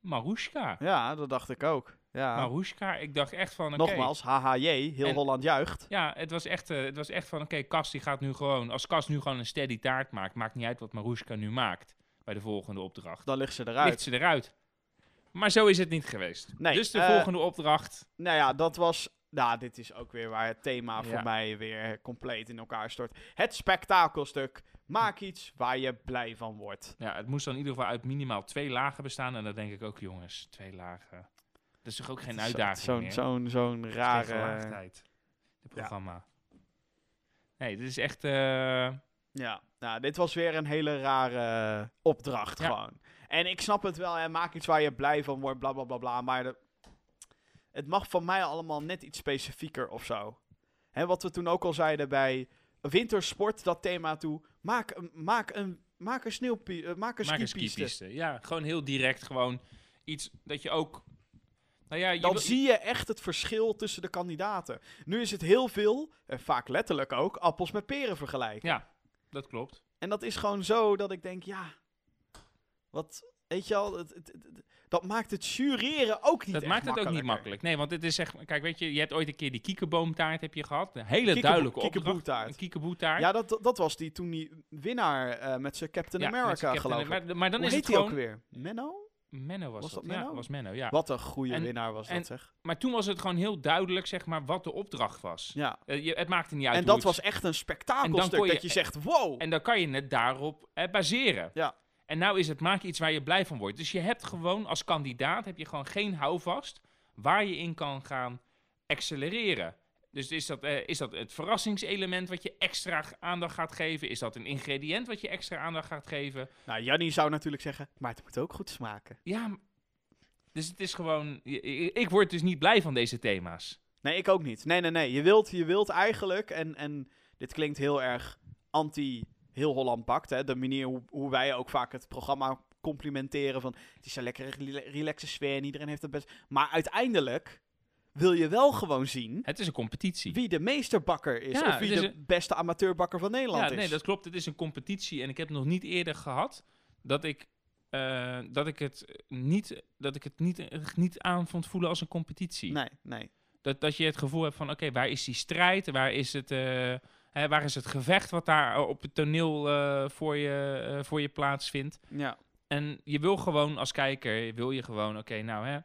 Marushka. Ja, dat dacht ik ook. Ja. Marushka, ik dacht echt van oké. Nogmaals, HHJ, heel En- Holland juicht. Ja, het was echt, eh, het was echt van, oké, Kas die gaat nu gewoon... Als Kas nu gewoon een steady taart maakt, maakt niet uit wat Marushka nu maakt bij de volgende opdracht. Dan ligt ze eruit. Ligt ze eruit. Maar zo is het niet geweest. Nee, dus de eh, volgende opdracht... Nou ja, dat was... Nou, dit is ook weer waar het thema Ja. voor mij weer compleet in elkaar stort. Het spektakelstuk. Maak iets waar je blij van wordt. Ja, het moest dan in ieder geval uit minimaal twee lagen bestaan. En dan denk ik ook, jongens, twee lagen. Is toch ook geen uitdaging Zo'n meer? zo'n zo'n rare... dit programma. Nee, dit is echt... eh, Ja, nou, dit was weer een hele rare opdracht Ja. gewoon. En ik snap het wel, hè, maak iets waar je blij van wordt, bla bla bla bla. Maar de- het mag van mij allemaal net iets specifieker of zo. Hè, wat we toen ook al zeiden bij wintersport, dat thema toe. Maak een, maak een, maak een sneeuwpie, eh, maak een maak een skipiste. skipiste. Ja, gewoon heel direct. Gewoon iets dat je ook... Nou ja, Dan wil- zie je echt het verschil tussen de kandidaten. Nu is het heel veel, en vaak letterlijk ook, appels met peren vergelijken. Ja, dat klopt. En dat is gewoon zo dat ik denk, ja, wat, weet je al, het, het- het- dat maakt het jureren ook niet Dat maakt het ook niet makkelijk. Nee, want het is echt... Kijk, weet je, je hebt ooit een keer die kiekeboomtaart heb je gehad. Een hele Kiekeboe- duidelijke opdracht. kiekeboetaart. Ja, dat, dat was die toen die winnaar eh, met zijn Captain Ja, America, Captain- geloof ik. Maar, maar dan Hoe is heet het die ook gewoon... weer? Menno? Menno was, Was dat. dat Menno? Ja, was Menno, ja. Wat een goede En- winnaar was en- dat, zeg. Maar toen was het gewoon heel duidelijk, zeg maar, wat de opdracht was. Ja. Eh, je, het maakte niet uit En dat het- was echt een spektakelstuk, je- dat je zegt, wow! En dan kan je het daarop eh, baseren. Ja. En nou is het maak iets waar je blij van wordt. Dus je hebt gewoon als kandidaat heb je gewoon geen houvast waar je in kan gaan accelereren. Dus is dat, eh, is dat het verrassingselement wat je extra aandacht gaat geven? Is dat een ingrediënt wat je extra aandacht gaat geven? Nou, Jannie zou natuurlijk zeggen, maar het moet ook goed smaken. Ja, dus het is gewoon... Ik word dus niet blij van deze thema's. Nee, ik ook niet. Nee, nee, nee. Je wilt, je wilt eigenlijk, en, en dit klinkt heel erg anti heel Holland bakt, hè. De manier hoe, hoe wij ook vaak het programma complimenteren van, het is een lekkere, rela- relaxe sfeer en iedereen heeft het best. Maar uiteindelijk wil je wel gewoon zien Het is een competitie. wie de meesterbakker is. Ja, of wie de beste amateurbakker van Nederland Ja, is. nee, dat klopt. Het is een competitie. En ik heb nog niet eerder gehad dat ik, eh, dat ik het niet, dat ik het niet, niet aan vond voelen als een competitie. nee, nee. Dat, dat je het gevoel hebt van, oké, waar is die strijd? Waar is het, eh, hè, waar is het gevecht wat daar op het toneel eh, voor, je, voor je plaatsvindt? Ja. En je wil gewoon als kijker, wil je gewoon, oké, nou hè,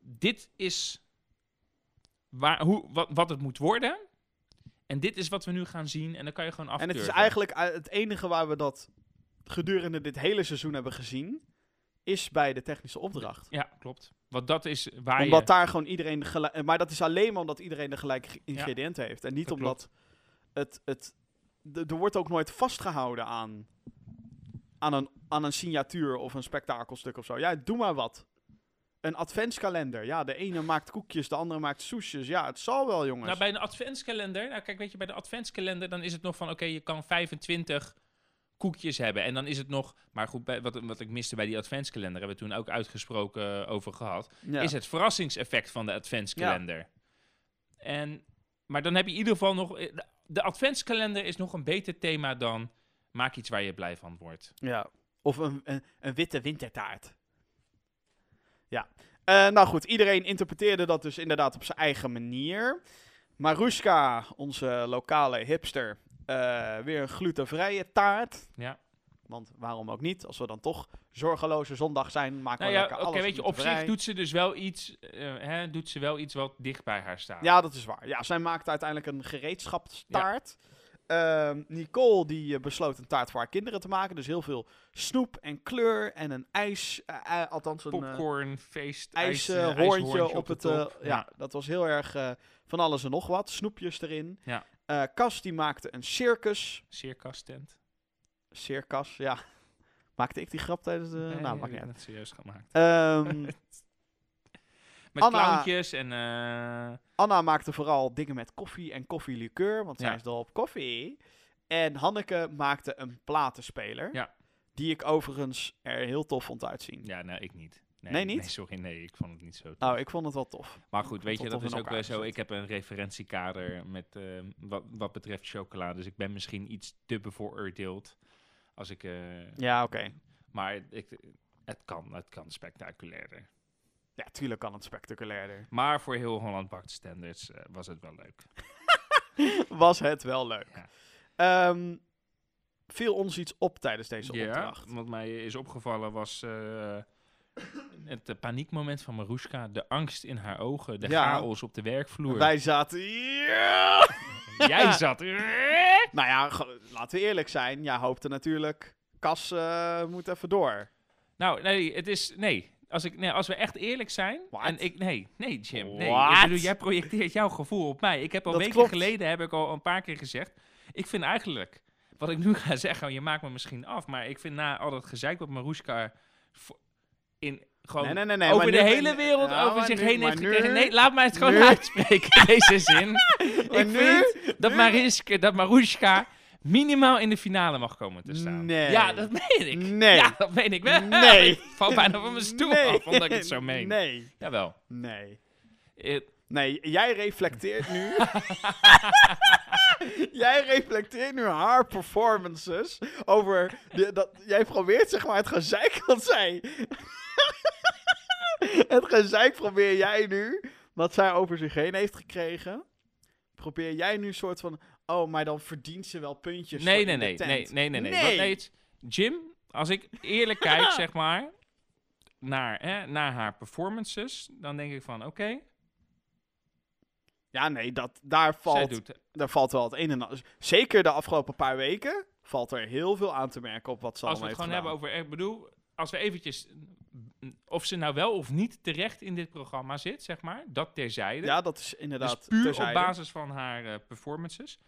dit is waar, hoe, wat, wat het moet worden. En dit is wat we nu gaan zien. En dan kan je gewoon En afturven. het is eigenlijk eh, het enige waar we dat gedurende dit hele seizoen hebben gezien, is bij de technische opdracht. Ja, klopt. Want dat is waar Omdat je... daar gewoon iedereen de. Maar dat is alleen maar omdat iedereen de gelijke ge- ingrediënten heeft. En niet dat omdat het... het er wordt ook nooit vastgehouden aan, aan, een, aan een signatuur of een spektakelstuk of zo. Ja, doe maar wat. Een adventskalender. Ja, de ene maakt koekjes, de andere maakt soesjes. Ja, het zal wel, jongens. Nou, bij een adventskalender... Nou, kijk, weet je, bij de adventskalender... dan is het nog van... oké, je kan 25 koekjes hebben. En dan is het nog... Maar goed, bij, wat, wat ik miste bij die adventskalender... hebben we toen ook uitgesproken over gehad... ja. is het verrassingseffect van de adventskalender. En, maar dan heb je in ieder geval nog... eh, de- De adventskalender is nog een beter thema dan... maak iets waar je blij van wordt. Ja. Of een, een, een witte wintertaart. Ja. Eh, nou goed, iedereen interpreteerde dat dus inderdaad op zijn eigen manier. Maruska, onze lokale hipster, eh, weer een glutenvrije taart. Ja. Want waarom ook niet? Als we dan toch zorgeloze zondag zijn, maken Nou we ja, lekker oké, alles weet je, op zich doet ze dus wel iets... eh, hè, doet ze wel iets wat dicht bij haar staat. Ja, dat is waar. Ja, zij maakte uiteindelijk een gereedschapstaart. Ehm, Nicole die eh, besloot een taart voor haar kinderen te maken. Dus heel veel snoep en kleur en een ijs, eh, eh, althans een... Popcorn, feest, ijs, ijshoorntje ijshoorntje op het... ja. dat was heel erg van alles en nog wat. Snoepjes erin. Ja. Cas die maakte een circus. Circus tent. Circus, ja. Maakte ik die grap tijdens de... Nee, nou, niet ik uit. net serieus gemaakt. Ehm, Met Anna- clowntjes en... eh, Anna maakte vooral dingen met koffie en koffielikeur, want zij Ja. is dol op koffie. En Hanneke maakte een platenspeler. Ja. Die ik overigens er heel tof vond uitzien. ja, nou, ik niet. Nee, niet? Nee, sorry, nee, ik vond het niet zo. tof. Nou, ik vond het wel tof. maar goed, weet je, dat is ook wel zo. Ik heb een referentiekader met, eh, wat, wat betreft chocola. Dus ik ben misschien iets te bevooroordeeld. Als ik... eh, Ja, oké. Maar ik, het, kan, het kan spectaculairder. Ja, tuurlijk kan het spectaculairder. Maar voor heel Holland Bakt Standards eh, was het wel leuk. Was het wel leuk. Ja. Ehm, viel ons iets op tijdens deze Ja, opdracht? wat mij is opgevallen was eh, het eh, paniekmoment van Maruska. De angst in haar ogen, de Ja. chaos op de werkvloer. Wij zaten... Ja! Jij zat... Nou ja, laten we eerlijk zijn. Ja, hoopte natuurlijk... Kas moet even door. Nou, nee, het is... Nee. Als, ik, nee, als we echt eerlijk zijn... What? En ik, nee, nee, Jim. Nee. What? Ik bedoel, jij projecteert jouw gevoel op mij. Ik heb al Dat weken klopt. geleden, heb ik al een paar keer gezegd... Ik vind eigenlijk... Wat ik nu ga zeggen, je maakt me misschien af... Maar ik vind na al dat gezeik wat Maruska... vo- In, gewoon Nee, nee, nee, nee, over de hele wereld Ja, over zich nu- heen heeft gekregen. Nee, laat mij het gewoon nu- uitspreken, deze zin. Ik nu- vind dat, Mariska, dat minimaal in de finale mag komen te staan. Nee. Ja, dat meen ik. Nee. Ja, dat meen ik wel. Nee. ik val bijna van mijn stoel nee. af, omdat ik het zo meen. Nee. Jawel. Nee. Eh, Nee, jij reflecteert nu. jij reflecteert nu haar performances over. De, dat, jij probeert zeg maar het gezeik wat zij. het gezeik probeer jij nu. Wat zij over zich heen heeft gekregen. Probeer jij nu een soort van. Oh, maar dan verdient ze wel puntjes. nee, nee, nee, nee, nee, nee, nee. Nee. Wat- nee, het- Jim, als ik eerlijk kijk, zeg maar, naar, hè, naar haar performances, dan denk ik van, oké, Ja, nee, dat, daar, valt, doet daar valt wel het een en ander. Zeker de afgelopen paar weken valt er heel veel aan te merken op wat ze Als we het heeft gewoon gedaan. hebben over... Ik bedoel, als we eventjes... Of ze nou wel of niet terecht in dit programma zit, zeg maar. Dat terzijde. Ja, dat is inderdaad dus puur terzijde. op basis van haar eh, performances.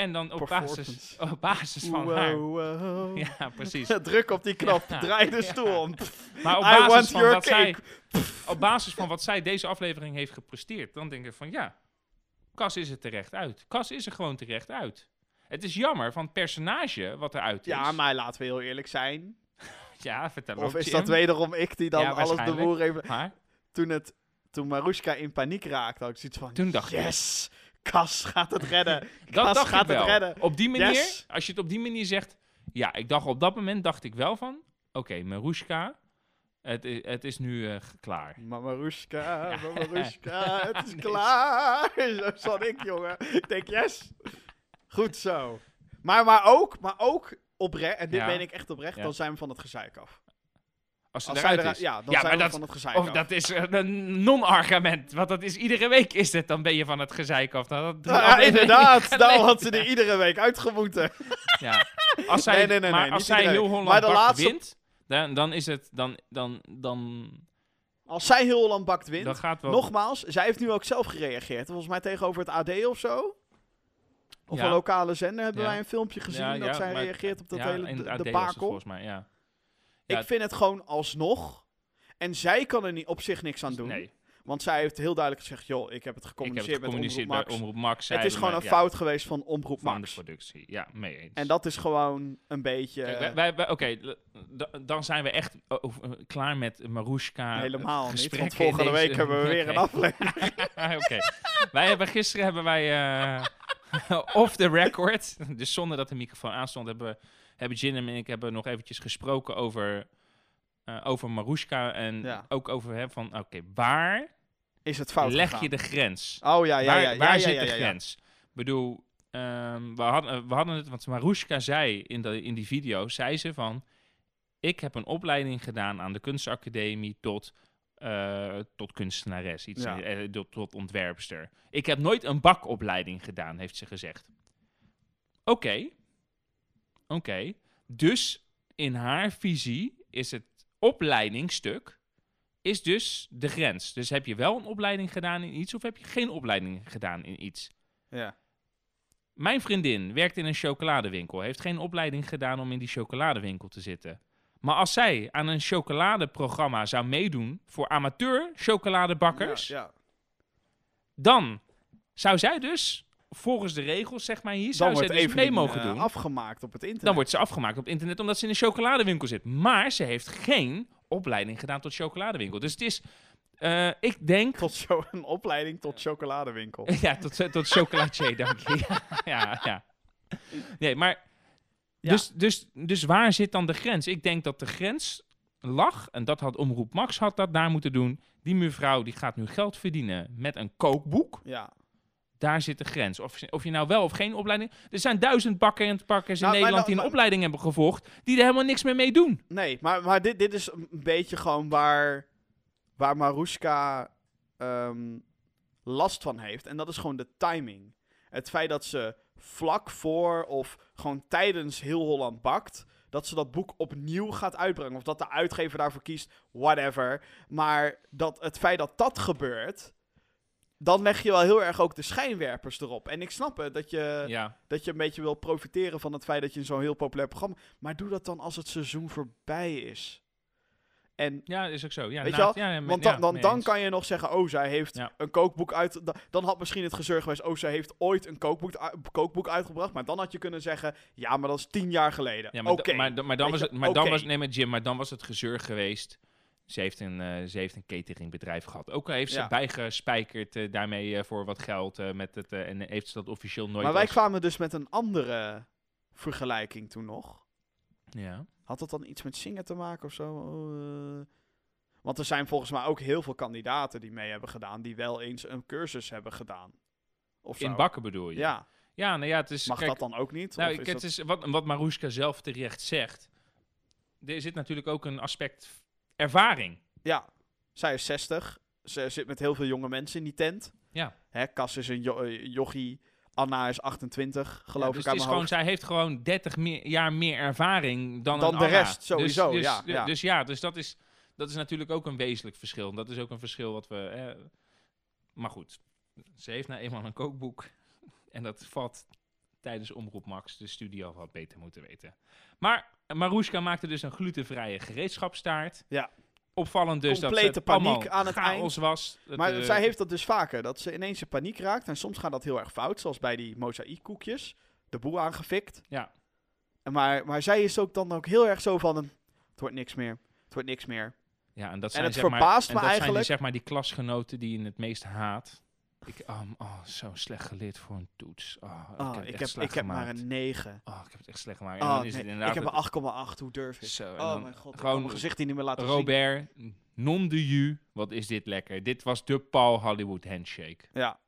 En dan op basis, op basis van Wow, haar... wow. Ja, precies. Druk op die knop, Ja. draai de Ja. stoel om. Maar op basis, van your wat zij, op basis van wat zij deze aflevering heeft gepresteerd, dan denk ik van ja, Cas is er terecht uit. Cas is er gewoon terecht uit. Het is jammer van het personage wat eruit is. Ja, maar laten we heel eerlijk zijn. Ja, vertel Of is Jim. dat wederom ik die dan Ja, alles de boer heeft... Maar Toen, het, toen Marushka in paniek raakte, had ik zoiets van... Toen dacht ik- yes, Kas gaat het redden. dat dacht gaat ik wel. het redden. Op die manier, Yes. als je het op die manier zegt, ja, ik dacht op dat moment dacht ik wel van, oké, Marushka, het, i- het is nu eh, klaar. Marushka, Ja. Marushka, het is Nee. klaar. Zo zat ik, jongen. Ik denk, yes. Goed zo. Maar, maar ook, maar ook oprecht, en dit Ja. meen ik echt oprecht, Ja. dan zijn we van het gezeik af. Als ze Als eruit is. ja, dan Ja, zijn we dat- van het gezeik Of dat is een non-argument. Want dat is iedere week is het. Dan ben je van het gezeik af. Nou, dat Ja, inderdaad. Daarom had ze er iedere week uitgemoeten. Ja. Als zij, Nee, nee, nee, maar als zij heel. Holland Bakt laatste- wint, dan, dan is het... Dan, dan, dan, Als zij heel Holland bakt wint, dan gaat wel... Nogmaals, zij heeft nu ook zelf gereageerd. Volgens mij tegenover het AD of zo. Of Ja. een lokale zender hebben wij een filmpje gezien dat zij reageert op dat hele in het de, AD de was het bakel. volgens mij, ja. Ik vind het gewoon alsnog. En zij kan er niet op zich niks aan doen. Nee, Want zij heeft heel duidelijk gezegd: joh, ik heb het heb gecommuniceerd, het gecommuniceerd met Omroep Max. Omroep Max. het is gewoon een fout geweest van Omroep van de Max. productie. Ja, mee eens. En dat is gewoon een beetje. Oké, dan zijn we echt eh, over- klaar met Marushka. eh, helemaal niet. Want volgende week hebben we weer een aflevering. Oké. Wij hebben gisteren hebben wij eh, off the record, dus zonder dat de microfoon aanstond, hebben we hebben Jin en ik hebben nog eventjes gesproken over eh, over Marushka en Ja. ook over hè, van oké, waar Is het fout leg gegaan? je de grens? Oh ja, ja, waar ja. ja, waar ja, zit ja, de grens? Ik bedoel, ehm, we, hadden, we hadden het, want Marushka zei in, de, in die video, zei ze van, ik heb een opleiding gedaan aan de kunstacademie tot, eh, tot kunstenares, iets, Ja. eh, tot, tot ontwerpster. Ik heb nooit een bakopleiding gedaan, heeft ze gezegd. Oké, oké. Dus in haar visie is het opleidingsstuk is dus de grens. Dus heb je wel een opleiding gedaan in iets of heb je geen opleiding gedaan in iets? Ja. Mijn vriendin werkt in een chocoladewinkel, heeft geen opleiding gedaan om in die chocoladewinkel te zitten. Maar als zij aan een chocoladeprogramma zou meedoen voor amateur chocoladebakkers, Ja, ja. dan zou zij dus volgens de regels, zeg maar hier, zou zij wordt dus even mee mogen eh, doen. afgemaakt op het internet. Dan wordt ze afgemaakt op internet omdat ze in een chocoladewinkel zit. Maar ze heeft geen opleiding gedaan tot chocoladewinkel. Dus het is, eh, ik denk... Tot zo een opleiding tot chocoladewinkel. Ja, tot, tot chocolatier, dank je. Ja, ja, ja. Nee, maar... Ja. Dus, dus, dus waar zit dan de grens? Ik denk dat de grens lag, en dat had Omroep Max had dat daar moeten doen. Die mevrouw die gaat nu geld verdienen met een kookboek. Ja. Daar zit de grens. Of, of je nou wel of geen opleiding... Er zijn duizend bakker en bakkers in Nou, Nederland nou- die een opleiding hebben gevolgd... die er helemaal niks meer mee doen. Nee, maar, maar dit, dit is een beetje gewoon waar, waar Marushka ehm, last van heeft. En dat is gewoon de timing. Het feit dat ze vlak voor of gewoon tijdens Heel Holland bakt... dat ze dat boek opnieuw gaat uitbrengen. Of dat de uitgever daarvoor kiest, whatever. Maar dat het feit dat dat gebeurt... dan leg je wel heel erg ook de schijnwerpers erop. En ik snap het, dat je Ja. dat je een beetje wil profiteren van het feit dat je zo'n heel populair programma... Maar doe dat dan als het seizoen voorbij is. En, ja, is ook zo. Ja, weet na- je ja, want dan, dan, dan kan je nog zeggen, oh, zij heeft Ja. een kookboek uit... da- Dan had misschien het gezeur geweest, oh, zij heeft ooit een kookboek, kookboek uitgebracht. Maar dan had je kunnen zeggen, ja, maar dat is tien jaar geleden. Ja, maar, maar, da- maar dan was het, maar dan was, nee, met Jim, maar dan was het gezeur geweest. Ze heeft een, eh, ze heeft een cateringbedrijf gehad. Ook al heeft ze Ja. bijgespijkerd eh, daarmee eh, voor wat geld met het, en heeft ze dat officieel nooit maar wij als- kwamen dus met een andere vergelijking toen nog. Ja. Had dat dan iets met zingen te maken of zo? Oh. Want er zijn volgens mij ook heel veel kandidaten die mee hebben gedaan, die wel eens een cursus hebben gedaan. Of. In bakken bedoel je? Ja, Ja, nou ja, het is... mag kijk, dat dan ook niet? Nou, Of ik, is het dat- is wat, wat Marushka zelf terecht zegt. Er zit natuurlijk ook een aspect ervaring. Ja, zij is 60. Ze zit met heel veel jonge mensen in die tent. Ja. Hè, Cas is een jo- eh, jochie. Anna is 28, geloof Ja, dus ik het is gewoon, hoofd. zij heeft gewoon 30 meer, jaar meer ervaring dan, Dan de Anna. rest, sowieso, Dus, dus, ja, ja. dus ja, dus dat is, dat is natuurlijk ook een wezenlijk verschil. Dat is ook een verschil wat we... eh, maar goed, ze heeft nou eenmaal een kookboek. En dat valt tijdens Omroep Max de studio wat beter moeten weten. Maar Marushka maakte dus een glutenvrije gereedschapstaart. Ja. Opvallend dus Complete dat paniek aan het chaos was. Dat, Maar eh, zij heeft dat dus vaker, dat ze ineens in paniek raakt. En soms gaat dat heel erg fout, zoals bij die mozaïekkoekjes. De boel aangefikt. Ja. En maar, maar zij is ook dan ook heel erg zo van, een, het wordt niks meer, het wordt niks meer. Ja, en dat En zijn, het zeg maar, en me dat zijn eigenlijk- die, zeg maar die klasgenoten die je het meest haat. Ik, oh, oh, zo slecht geleerd voor een toets. Oh, Ah, ik heb, ik het heb, ik heb maar een 9. Oh, ik heb het echt slecht gemaakt. En Oh, dan is nee, het inderdaad ik heb een 8,8, hoe durf ik? Zo, oh mijn god, gewoon mijn gezicht hier niet meer laten zien. Robert, non de ju. Wat is dit lekker. Dit was de Paul Hollywood handshake. Ja,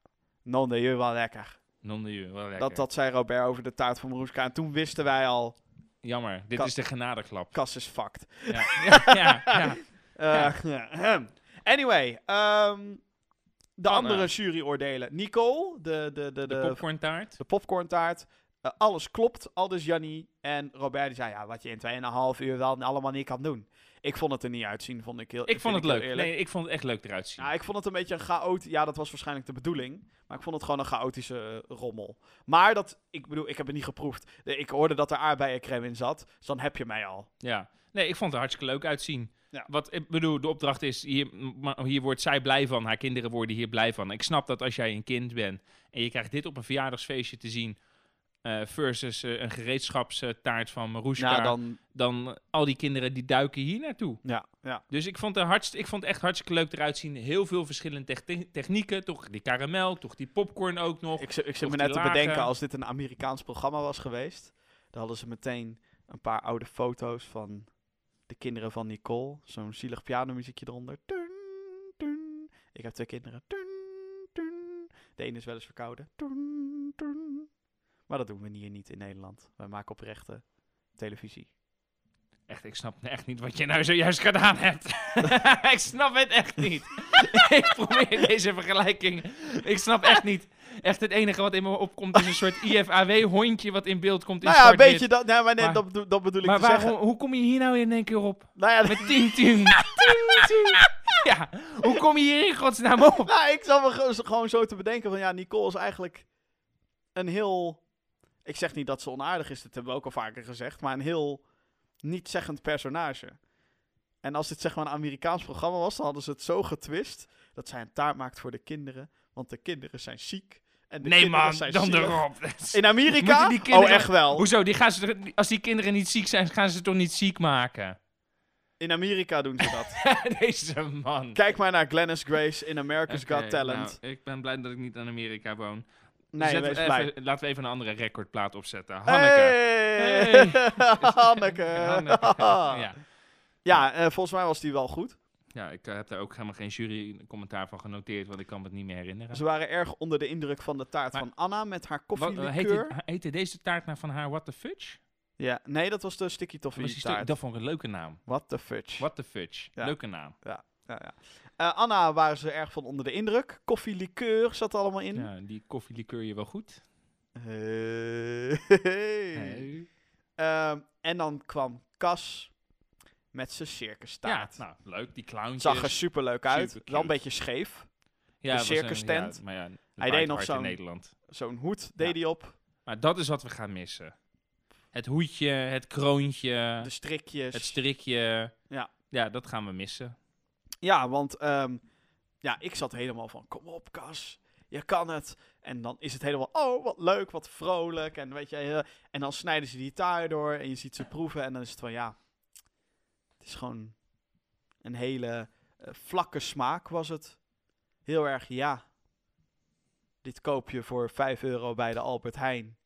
non de je wel lekker. Non de ju, wel lekker. Dat, dat zei Robert over de taart van Maroeska. En toen wisten wij al, Jammer, dit is de genadeklap. Kas is fucked. Ja, ja, ja, ja. Eh, ja. Anyway, ehm, de Anna. andere juryoordelen. Nicole, de, de, de, De de, popcorntaart. de popcorntaart. Eh, alles klopt, aldus Jannie. En Robert die zei, ja, wat je in 2,5 uur wel allemaal niet kan doen. Ik vond het er niet uitzien, vond ik heel Ik vond het leuk. Nee, ik vond het echt leuk eruit zien. Ja, ik vond het een beetje een chaotisch... Ja, dat was waarschijnlijk de bedoeling. Maar ik vond het gewoon een chaotische eh, rommel. Maar dat... Ik bedoel, ik heb het niet geproefd. Ik hoorde dat er aardbeiencrème in zat. Dus dan heb je mij al. Ja, nee, ik vond het hartstikke leuk uitzien. Ja. Wat ik bedoel, de opdracht is, hier, hier wordt zij blij van, haar kinderen worden hier blij van. Ik snap dat als jij een kind bent en je krijgt dit op een verjaardagsfeestje te zien, eh, versus eh, een gereedschapstaart van Marushka, Ja, dan... dan... al die kinderen die duiken hier naartoe. Ja, ja. Dus ik vond, het hartst, ik vond het echt hartstikke leuk eruit zien. Heel veel verschillende techni- technieken, toch die karamel, toch die popcorn ook nog. Ik, zit- ik zit Of me net te bedenken, als dit een Amerikaans programma was geweest, dan hadden ze meteen een paar oude foto's van de kinderen van Nicole. Zo'n zielig pianomuziekje eronder. Ik heb twee kinderen. De ene is wel eens verkouden. Maar dat doen we hier niet in Nederland. Wij maken oprechte televisie. Echt, ik snap echt niet wat je nou zojuist gedaan hebt. ik snap het echt niet. ik probeer deze vergelijking. Ik snap echt niet. Echt het enige wat in me opkomt is een soort IFAW-hondje wat in beeld komt in nou ja, een beetje dat, nee, maar nee, Maar- dat, bedoel- dat bedoel ik Maar te waarom, zeggen. hoe kom je hier nou in één keer op? Nou ja, Met tien, tien. Tien, tien. Ja, hoe kom je hier in godsnaam op? Nou, ik zal me ge- gewoon zo te bedenken van ja, Nicole is eigenlijk een heel. Ik zeg niet dat ze onaardig is, dat hebben we ook al vaker gezegd, maar een heel niet-zeggend personage. En als dit zeg maar een Amerikaans programma was, dan hadden ze het zo getwist dat zij een taart maakt voor de kinderen, want de kinderen zijn ziek. En de Nee man, zijn dan zielig. erop. In Amerika? Moeten die kinderen- Oh, echt wel. Hoezo? Die gaan ze, als die kinderen niet ziek zijn, gaan ze toch niet ziek maken? In Amerika doen ze dat. Deze man. Kijk maar naar Glennis Grace in America's Got Talent. nou, ik ben blij dat ik niet in Amerika woon. Nee, even- laten we even een andere recordplaat opzetten. Hanneke. Hey! Hanneke. Hanneke. ja. Ja, eh, volgens mij was die wel goed. ja, ik eh, heb daar ook helemaal geen jury-commentaar van genoteerd, want ik kan me het niet meer herinneren. Ze waren erg onder de indruk van de taart Maar- van Anna met haar eh, koffielikeur. heette, heette deze taart nou van haar What the Fudge? Ja, nee, dat was de sticky toffee taart. dat vond ik een leuke naam. What the fudge. What the Fudge. Ja. Leuke naam. Ja, ja. Eh, Anna waren ze erg van onder de indruk. Koffielikeur zat er allemaal in. Ja, die koffielikeur je wel goed. Hey. Hey. Ehm, en dan kwam Cas met zijn circus Ja, taart. nou, leuk. Die clowntjes. Zag er super leuk uit. Wel een beetje scheef. ja, de was een- circus tent. Ja, maar ja, Hij deed nog zo'n-. Zo'n hoed deed hij op. Maar dat is wat we gaan missen. Het hoedje, het kroontje, De strikjes. het strikje. Ja. Ja, dat gaan we missen. Ja, want ehm, ja, ik zat helemaal van, kom op Cas, je kan het. En dan is het helemaal, oh wat leuk, wat vrolijk. En, weet je, eh, en dan snijden ze die taart door en je ziet ze proeven. En dan is het van, ja, het is gewoon een hele eh, vlakke smaak was het. Heel erg, ja, dit koop je voor 5 euro bij de Albert Heijn.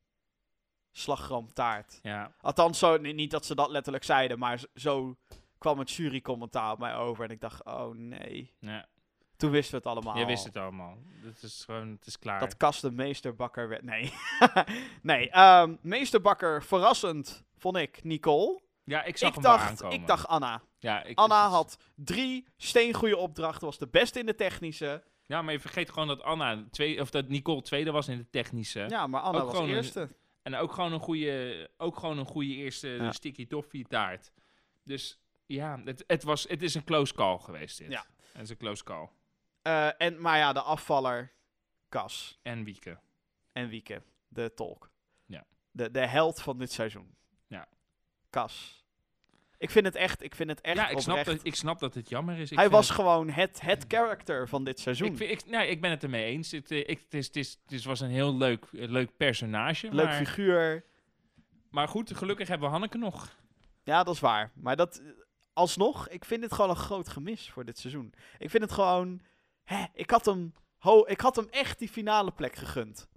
Slagroomtaart. Ja, Althans, zo, ni- niet dat ze dat letterlijk zeiden, maar zo kwam het jurycommentaar op mij over. En ik dacht, oh nee. ja. Toen wisten we het allemaal. je wist het allemaal. Het is gewoon, het is klaar. Dat Kas de meesterbakker werd. Nee. nee, ehm, meesterbakker verrassend, vond ik, Nicole. ja, ik zag Ik hem dacht, aankomen. ik dacht Anna. ja, ik, Anna is- had drie steengoede opdrachten, was de beste in de technische. Ja, maar je vergeet gewoon dat Anna, twee, of dat Nicole tweede was in de technische. Ja, maar Anna Ook was een- eerste. En ook gewoon een goede, ook gewoon een goede eerste Ja. sticky toffee taart. Dus ja, het, het, was, het is een close call geweest dit. Ja. Het is een close call. Eh, en, maar ja, de afvaller, Cas En Wieke. en Wieke, de tolk. Ja. De, de held van dit seizoen. Ja. Cas. Ik vind het echt, ik vind het echt ja, ik snap, dat, ik snap dat het jammer is. Ik Hij was het- gewoon het, het character van dit seizoen. ik, vind, ik, nee, ik ben het ermee eens. Het, eh, ik, het, is, het, is, het was een heel leuk, eh, leuk personage. Leuk maar, figuur. maar goed, gelukkig hebben we Hanneke nog. Ja, dat is waar. Maar dat, alsnog, ik vind dit gewoon een groot gemis voor dit seizoen. Ik vind het gewoon, hè, ik had hem, ho, ik had hem echt die finale plek gegund.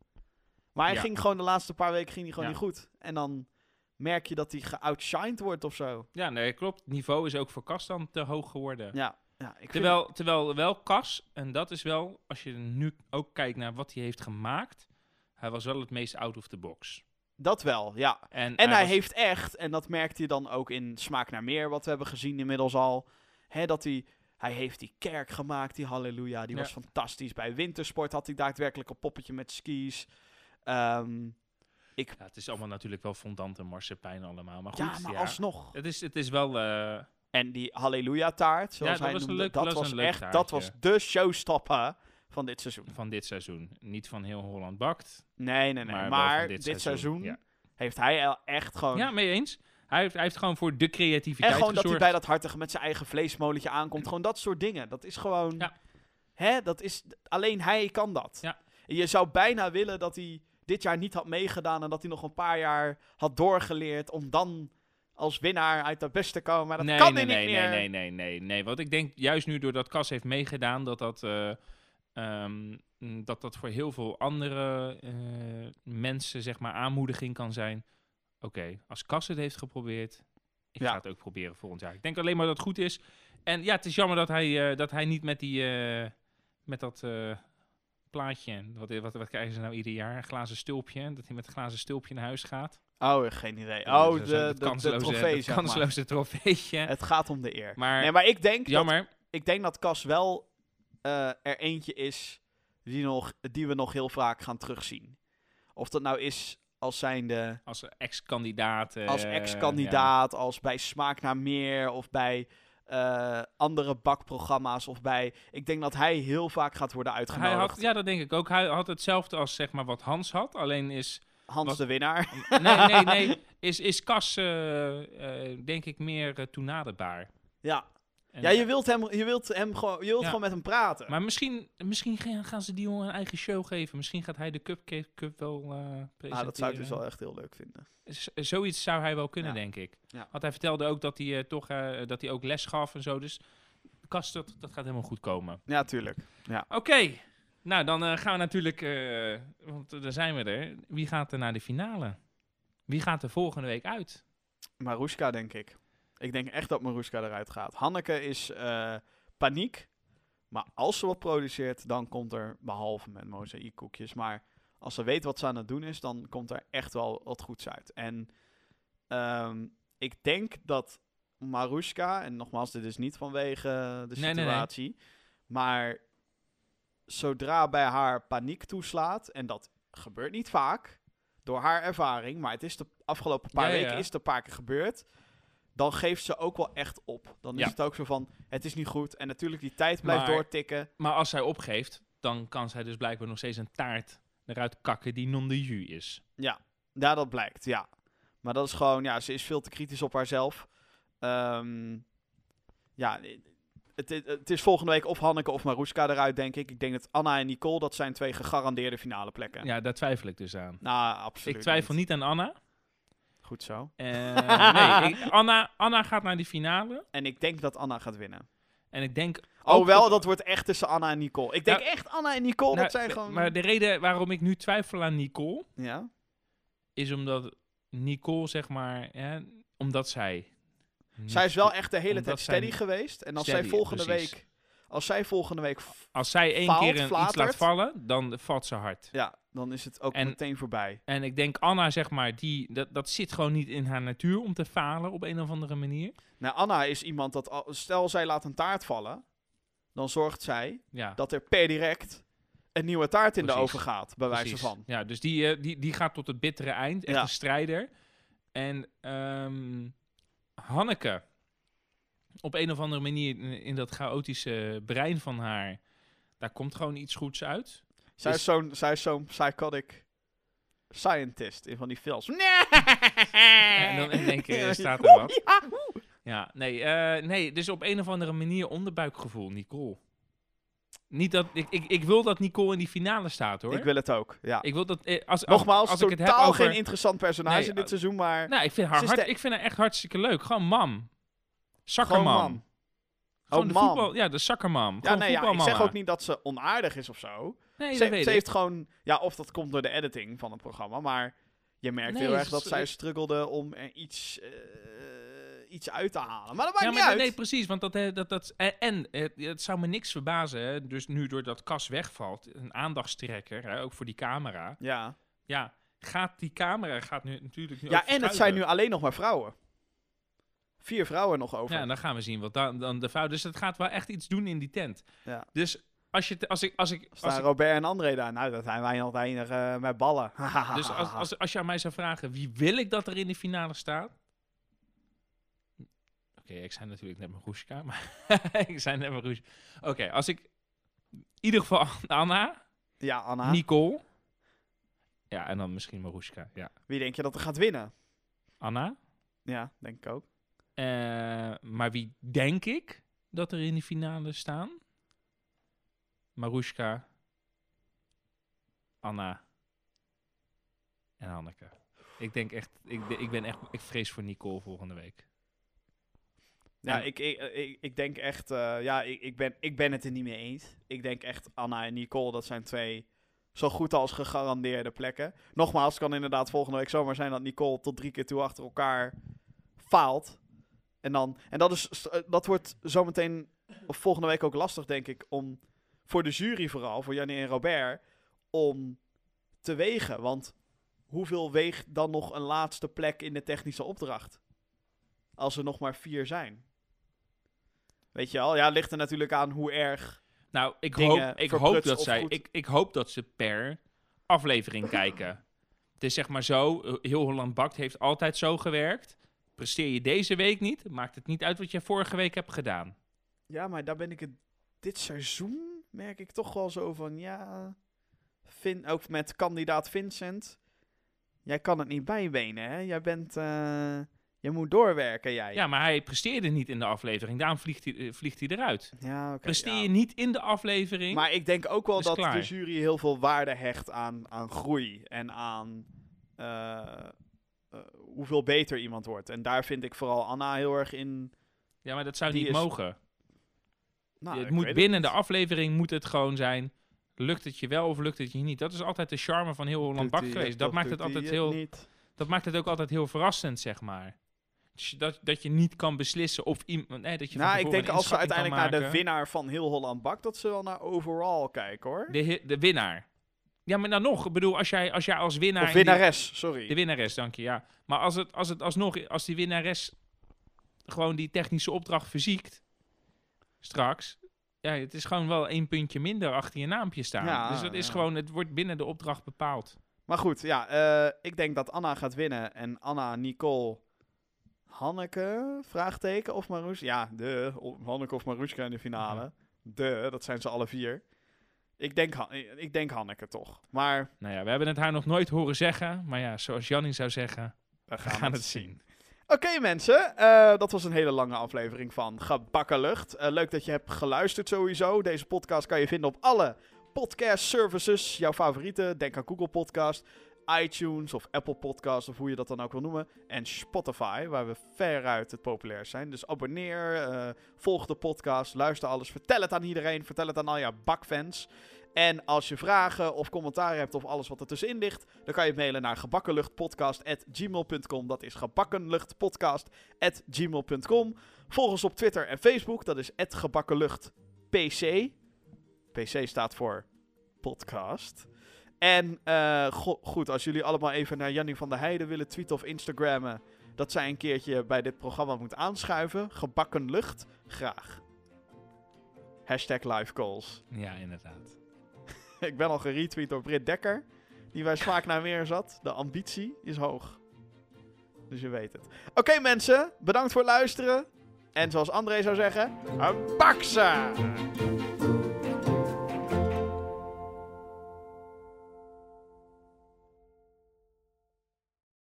Maar hij Ja. ging gewoon de laatste paar weken ging hij gewoon Ja. niet goed. En dan merk je dat hij geoutshined wordt of zo. Ja, nee, klopt. Het niveau is ook voor Kas dan te hoog geworden. Ja, ja ik vind- Terwijl, terwijl wel Kas, en dat is wel, als je nu ook kijkt naar wat hij heeft gemaakt, hij was wel het meest out of the box. Dat wel, ja. En, En hij was- heeft echt, en dat merkte je dan ook in Smaak naar Meer, wat we hebben gezien inmiddels al, hè, dat hij, hij heeft die kerk gemaakt, die halleluja, die Ja. was fantastisch. Bij Wintersport had hij daadwerkelijk een poppetje met skis. Ehm, Ja, het is allemaal natuurlijk wel fondant en marsepein allemaal, maar goed. ja, maar alsnog. Het is, het is wel... eh, En die halleluja taart, zoals dat hij was noemde, leuk- dat was echt, dat was de showstopper van dit seizoen. van dit seizoen. Niet van heel Holland bakt. Nee, nee, nee. Maar dit, dit seizoen, seizoen, ja. heeft hij echt gewoon... Ja, mee eens. Hij heeft, hij heeft gewoon voor de creativiteit en gewoon dat hij bij dat hartige met zijn eigen vleesmolentje aankomt. Gewoon dat soort dingen. Dat is gewoon... Ja. Hè, dat is... Alleen hij kan dat. Ja. En Je zou bijna willen dat hij dit jaar niet had meegedaan... en dat hij nog een paar jaar had doorgeleerd... om dan als winnaar uit de bus te komen. Maar dat nee, kan nee, hij nee, niet nee, meer. nee, nee, nee, nee. Want ik denk juist nu doordat Cas heeft meegedaan, dat dat, eh, ehm, dat, dat voor heel veel andere eh, mensen zeg maar aanmoediging kan zijn. Oké, als Cas het heeft geprobeerd, ik Ja. ga het ook proberen volgend jaar. Ik denk alleen maar dat het goed is. En ja, het is jammer dat hij, eh, dat hij niet met die, eh, met dat plaatje, wat, wat, wat krijgen ze nou ieder jaar? Een glazen stulpje, dat hij met een glazen stulpje naar huis gaat. Oh, geen idee. Oh, de, de, de, trofee, zeg maar. kansloze trofeetje. Het gaat om de eer. Maar, nee, maar ik denk dat ik denk dat Cas wel eh, er eentje is die, nog, die we nog heel vaak gaan terugzien. Of dat nou is als zijnde Als ex-kandidaat. eh, als ex-kandidaat, als bij Smaak naar Meer of bij eh, andere bakprogramma's of bij... Ik denk dat hij heel vaak gaat worden ja. Hij uitgenodigd. had, ja, dat denk ik ook. Hij had hetzelfde als zeg maar wat Hans had. Alleen is. Hans wat- de winnaar. Nee, nee, nee. Is, is Cas, denk ik, meer toenaderbaar. Ja, En- ja je wilt hem, je wilt hem gewoon, je wilt Ja. gewoon met hem praten. Maar misschien, misschien gaan- ze die jongen een eigen show geven. Misschien gaat hij de Cupcake Cup wel eh presenteren. ah, dat zou ik dus wel echt heel leuk vinden. Z- zoiets zou hij wel kunnen, Ja. denk ik. Ja. Want hij vertelde ook dat hij eh, toch eh, dat hij ook les gaf en zo. Dus Cas, dat, dat gaat helemaal goed komen. Ja, tuurlijk. Oké, nou dan gaan we natuurlijk, want daar zijn we er. Wie gaat er naar de finale? Wie gaat er volgende week uit? Maruska, denk ik. Ik denk echt dat Maruska eruit gaat. Hanneke is eh, paniek. Maar als ze wat produceert, dan komt er, behalve met mozaïekkoekjes, maar als ze weet wat ze aan het doen is, dan komt er echt wel wat goeds uit. En ehm, ik denk dat Maruska, en nogmaals, dit is niet vanwege de Nee, nee, nee. situatie, maar zodra bij haar paniek toeslaat, en dat gebeurt niet vaak, door haar ervaring, maar het is de afgelopen paar ja, weken ja. is het een paar keer gebeurd, dan geeft ze ook wel echt op. Dan is Ja. het ook zo van, het is niet goed. En natuurlijk, die tijd blijft Maar- doortikken. Maar als zij opgeeft, dan kan zij dus blijkbaar nog steeds een taart eruit kakken die non de jus is. Ja, ja, dat blijkt, ja. Maar dat is gewoon, ja, ze is veel te kritisch op haarzelf. Ehm, ja, het, het, het is volgende week of Hanneke of Maruska eruit, denk ik. Ik denk dat Anna en Nicole, dat zijn twee gegarandeerde finale plekken. Ja, daar twijfel ik dus aan. Nou, absoluut ik twijfel niet aan Anna. Goed zo. Eh, nee, ik- Anna, Anna gaat naar die finale. En ik denk dat Anna gaat winnen. En ik denk Oh, ook wel, dat wordt echt tussen Anna en Nicole. Ik denk Nou, echt Anna en Nicole, Nou, dat zijn de- gewoon... Maar de reden waarom ik nu twijfel aan Nicole, Ja? is omdat Nicole, zeg maar, hè, omdat zij... Zij is wel echt de hele Omdat tijd zij steady geweest. En als steady, zij volgende precies. week... Als zij volgende week... Als zij één faalt, keer een, iets laat vallen, dan valt ze hard. Ja, dan is het ook En- meteen voorbij. En ik denk Anna, zeg maar, die, dat, dat zit gewoon niet in haar natuur om te falen op een of andere manier. Nou, Anna is iemand dat... Stel, zij laat een taart vallen. dan zorgt zij Ja, dat er per direct een nieuwe taart in de oven gaat, bij wijze van. Ja, dus die, eh, die, die gaat tot het bittere eind. Echt Ja. een strijder. En ehm, Hanneke, op een of andere manier in, in dat chaotische brein van haar, daar komt gewoon iets goeds uit. Zij, Dus- is zo'n, zij is zo'n psychotic scientist in van die films. en dan in één keer staat er wat. Ja. Nee, eh, nee, dus op een of andere manier onderbuikgevoel, Nicole. Niet dat, ik, ik, ik wil dat Nicole in die finale staat, hoor. Ik wil het ook, ja. Ik wil dat, eh, als, als, Nogmaals, als ik het heb over... geen interessant personage Nee, in dit eh, seizoen, maar Nou, ik vind haar, de- ik vind haar echt hartstikke leuk. Gewoon mam. Man. Gewoon Oh, de mam. voetbal, ja, de zakkermam. Ja, nee, ja, ik zeg ook niet dat ze onaardig is of zo. Nee, ze ze heeft gewoon, ja, of dat komt door de editing van het programma, maar je merkt Nee, heel erg dat zij struggelde om er iets, eh, iets uit te halen. Maar dat maakt Ja, niet maar uit. nee, precies. Want dat, eh, dat, dat, en, en het, het zou me niks verbazen. Hè, dus nu doordat Cas wegvalt, een aandachtstrekker, hè, ook voor die camera. ja, Ja, gaat die camera gaat nu natuurlijk nu ja en het zijn nu alleen nog maar vrouwen. Vier vrouwen nog over. Ja, en dan gaan we zien wat dan, dan de fout. Dus het gaat wel echt iets doen in die tent. Ja. Dus als je, als ik, als ik, als Staan ik Robert en André daar? Nou, dat zijn wij nog de enige eh, met ballen. Dus als, als, als je aan mij zou vragen, wie wil ik dat er in de finale staat? Oké, ik zei natuurlijk net Marushka, maar ik zei net Marushka. Oké, als ik... In ieder geval Anna, Ja, Anna. Nicole. Ja, en dan misschien Marushka. Ja. Wie denk je dat er gaat winnen? Anna. Ja, denk ik ook. Eh, maar wie denk ik dat er in de finale staan? Marushka, Anna en Hanneke. Ik denk echt, ik, ik ben echt, ik vrees voor Nicole volgende week. Ja, En- ik, ik, ik, ik denk echt, eh, ja, ik, ik, ben, ik ben het er niet mee eens. Ik denk echt, Anna en Nicole, dat zijn twee zo goed als gegarandeerde plekken. Nogmaals, het kan inderdaad volgende week zomaar zijn dat Nicole tot drie keer toe achter elkaar faalt. En, dan, en dat, is, eh, dat wordt zometeen, of volgende week ook lastig, denk ik, om voor de jury vooral, voor Jannie en Robert, om te wegen. Want hoeveel weegt dan nog een laatste plek in de technische opdracht? Als er nog maar vier zijn. Weet je wel? Ja, het ligt er natuurlijk aan hoe erg. Nou, ik hoop, ik hoop dat zij, goed. ik, ik hoop dat ze per aflevering kijken. Het is zeg maar zo, eh, heel Holland Bakt heeft altijd zo gewerkt. Presteer je deze week niet, maakt het niet uit wat je vorige week hebt gedaan. Ja, maar daar ben ik het. Dit seizoen merk ik toch wel zo van. Ja. Vin, ook met kandidaat Vincent. Jij kan het niet bijbenen, hè? Jij bent. eh, je moet doorwerken, jij. Ja, maar hij presteerde niet in de aflevering, daarom vliegt hij, eh, vliegt hij eruit. ja oké. Presteer ja. je niet in de aflevering, Maar ik denk ook wel dat klaar. de jury heel veel waarde hecht aan, aan groei. En aan. eh, eh, hoeveel beter iemand wordt. En daar vind ik vooral Anna heel erg in. ja, maar dat zou niet is- mogen. Nou, het moet binnen de aflevering moet het gewoon zijn, lukt het je wel of lukt het je niet. Dat is altijd de charme van heel Holland hij geweest. Dat maakt het altijd heel... niet? dat maakt het ook altijd heel verrassend, zeg maar. Dus dat, dat je niet kan beslissen of iemand. Nee, dat je Nou, ik denk als ze uiteindelijk naar de winnaar van heel Holland Bak, dat ze wel naar overall kijken hoor. De, de winnaar. Ja, maar dan nog. Ik bedoel, als jij als, jij als winnaar. Of die- winnares, sorry. de winnares, dank je, ja. Maar als het, als het alsnog, als die winnares gewoon die technische opdracht verziekt, straks, ja, het is gewoon wel één puntje minder achter je naampje staan. Ja, dus dat is ja. gewoon, het wordt binnen de opdracht bepaald. Maar goed, ja, eh, ik denk dat Anna gaat winnen. En Anna, Nicole, Hanneke, vraagteken of Maroes? Ja, de, Hanneke of Maroeska in de finale. De, dat zijn ze alle vier. Ik denk, ik denk Hanneke toch. Maar Nou ja, we hebben het haar nog nooit horen zeggen, maar ja, zoals Jannie zou zeggen, we we gaan het zien. Oké mensen, eh, dat was een hele lange aflevering van Gebakken Lucht. Eh, leuk dat je hebt geluisterd sowieso. Deze podcast kan je vinden op alle podcast services. Jouw favoriete, denk aan Google Podcast, iTunes of Apple Podcast of hoe je dat dan ook wil noemen. En Spotify, waar we veruit het populairst zijn. Dus abonneer, eh, volg de podcast, luister alles. Vertel het aan iedereen, vertel het aan al jouw bakfans. En als je vragen of commentaar hebt of alles wat er tussenin ligt, dan kan je mailen naar gebakkenluchtpodcast.gmail.com. Dat is gebakkenluchtpodcast.gmail.com. Volg ons op Twitter en Facebook, dat is gebakkenluchtpc. PC staat voor podcast. En eh, go- goed, als jullie allemaal even naar Jannie van der Heijden willen tweeten of Instagrammen, dat zij een keertje bij dit programma moet aanschuiven. Gebakken lucht, graag. Hashtag live calls. Ja, inderdaad. ik ben al geretweet door Britt Dekker. Die bij Smaak naar meer zat. De ambitie is hoog. Dus je weet het. Oké mensen, bedankt voor het luisteren. En zoals André zou zeggen, een baksa!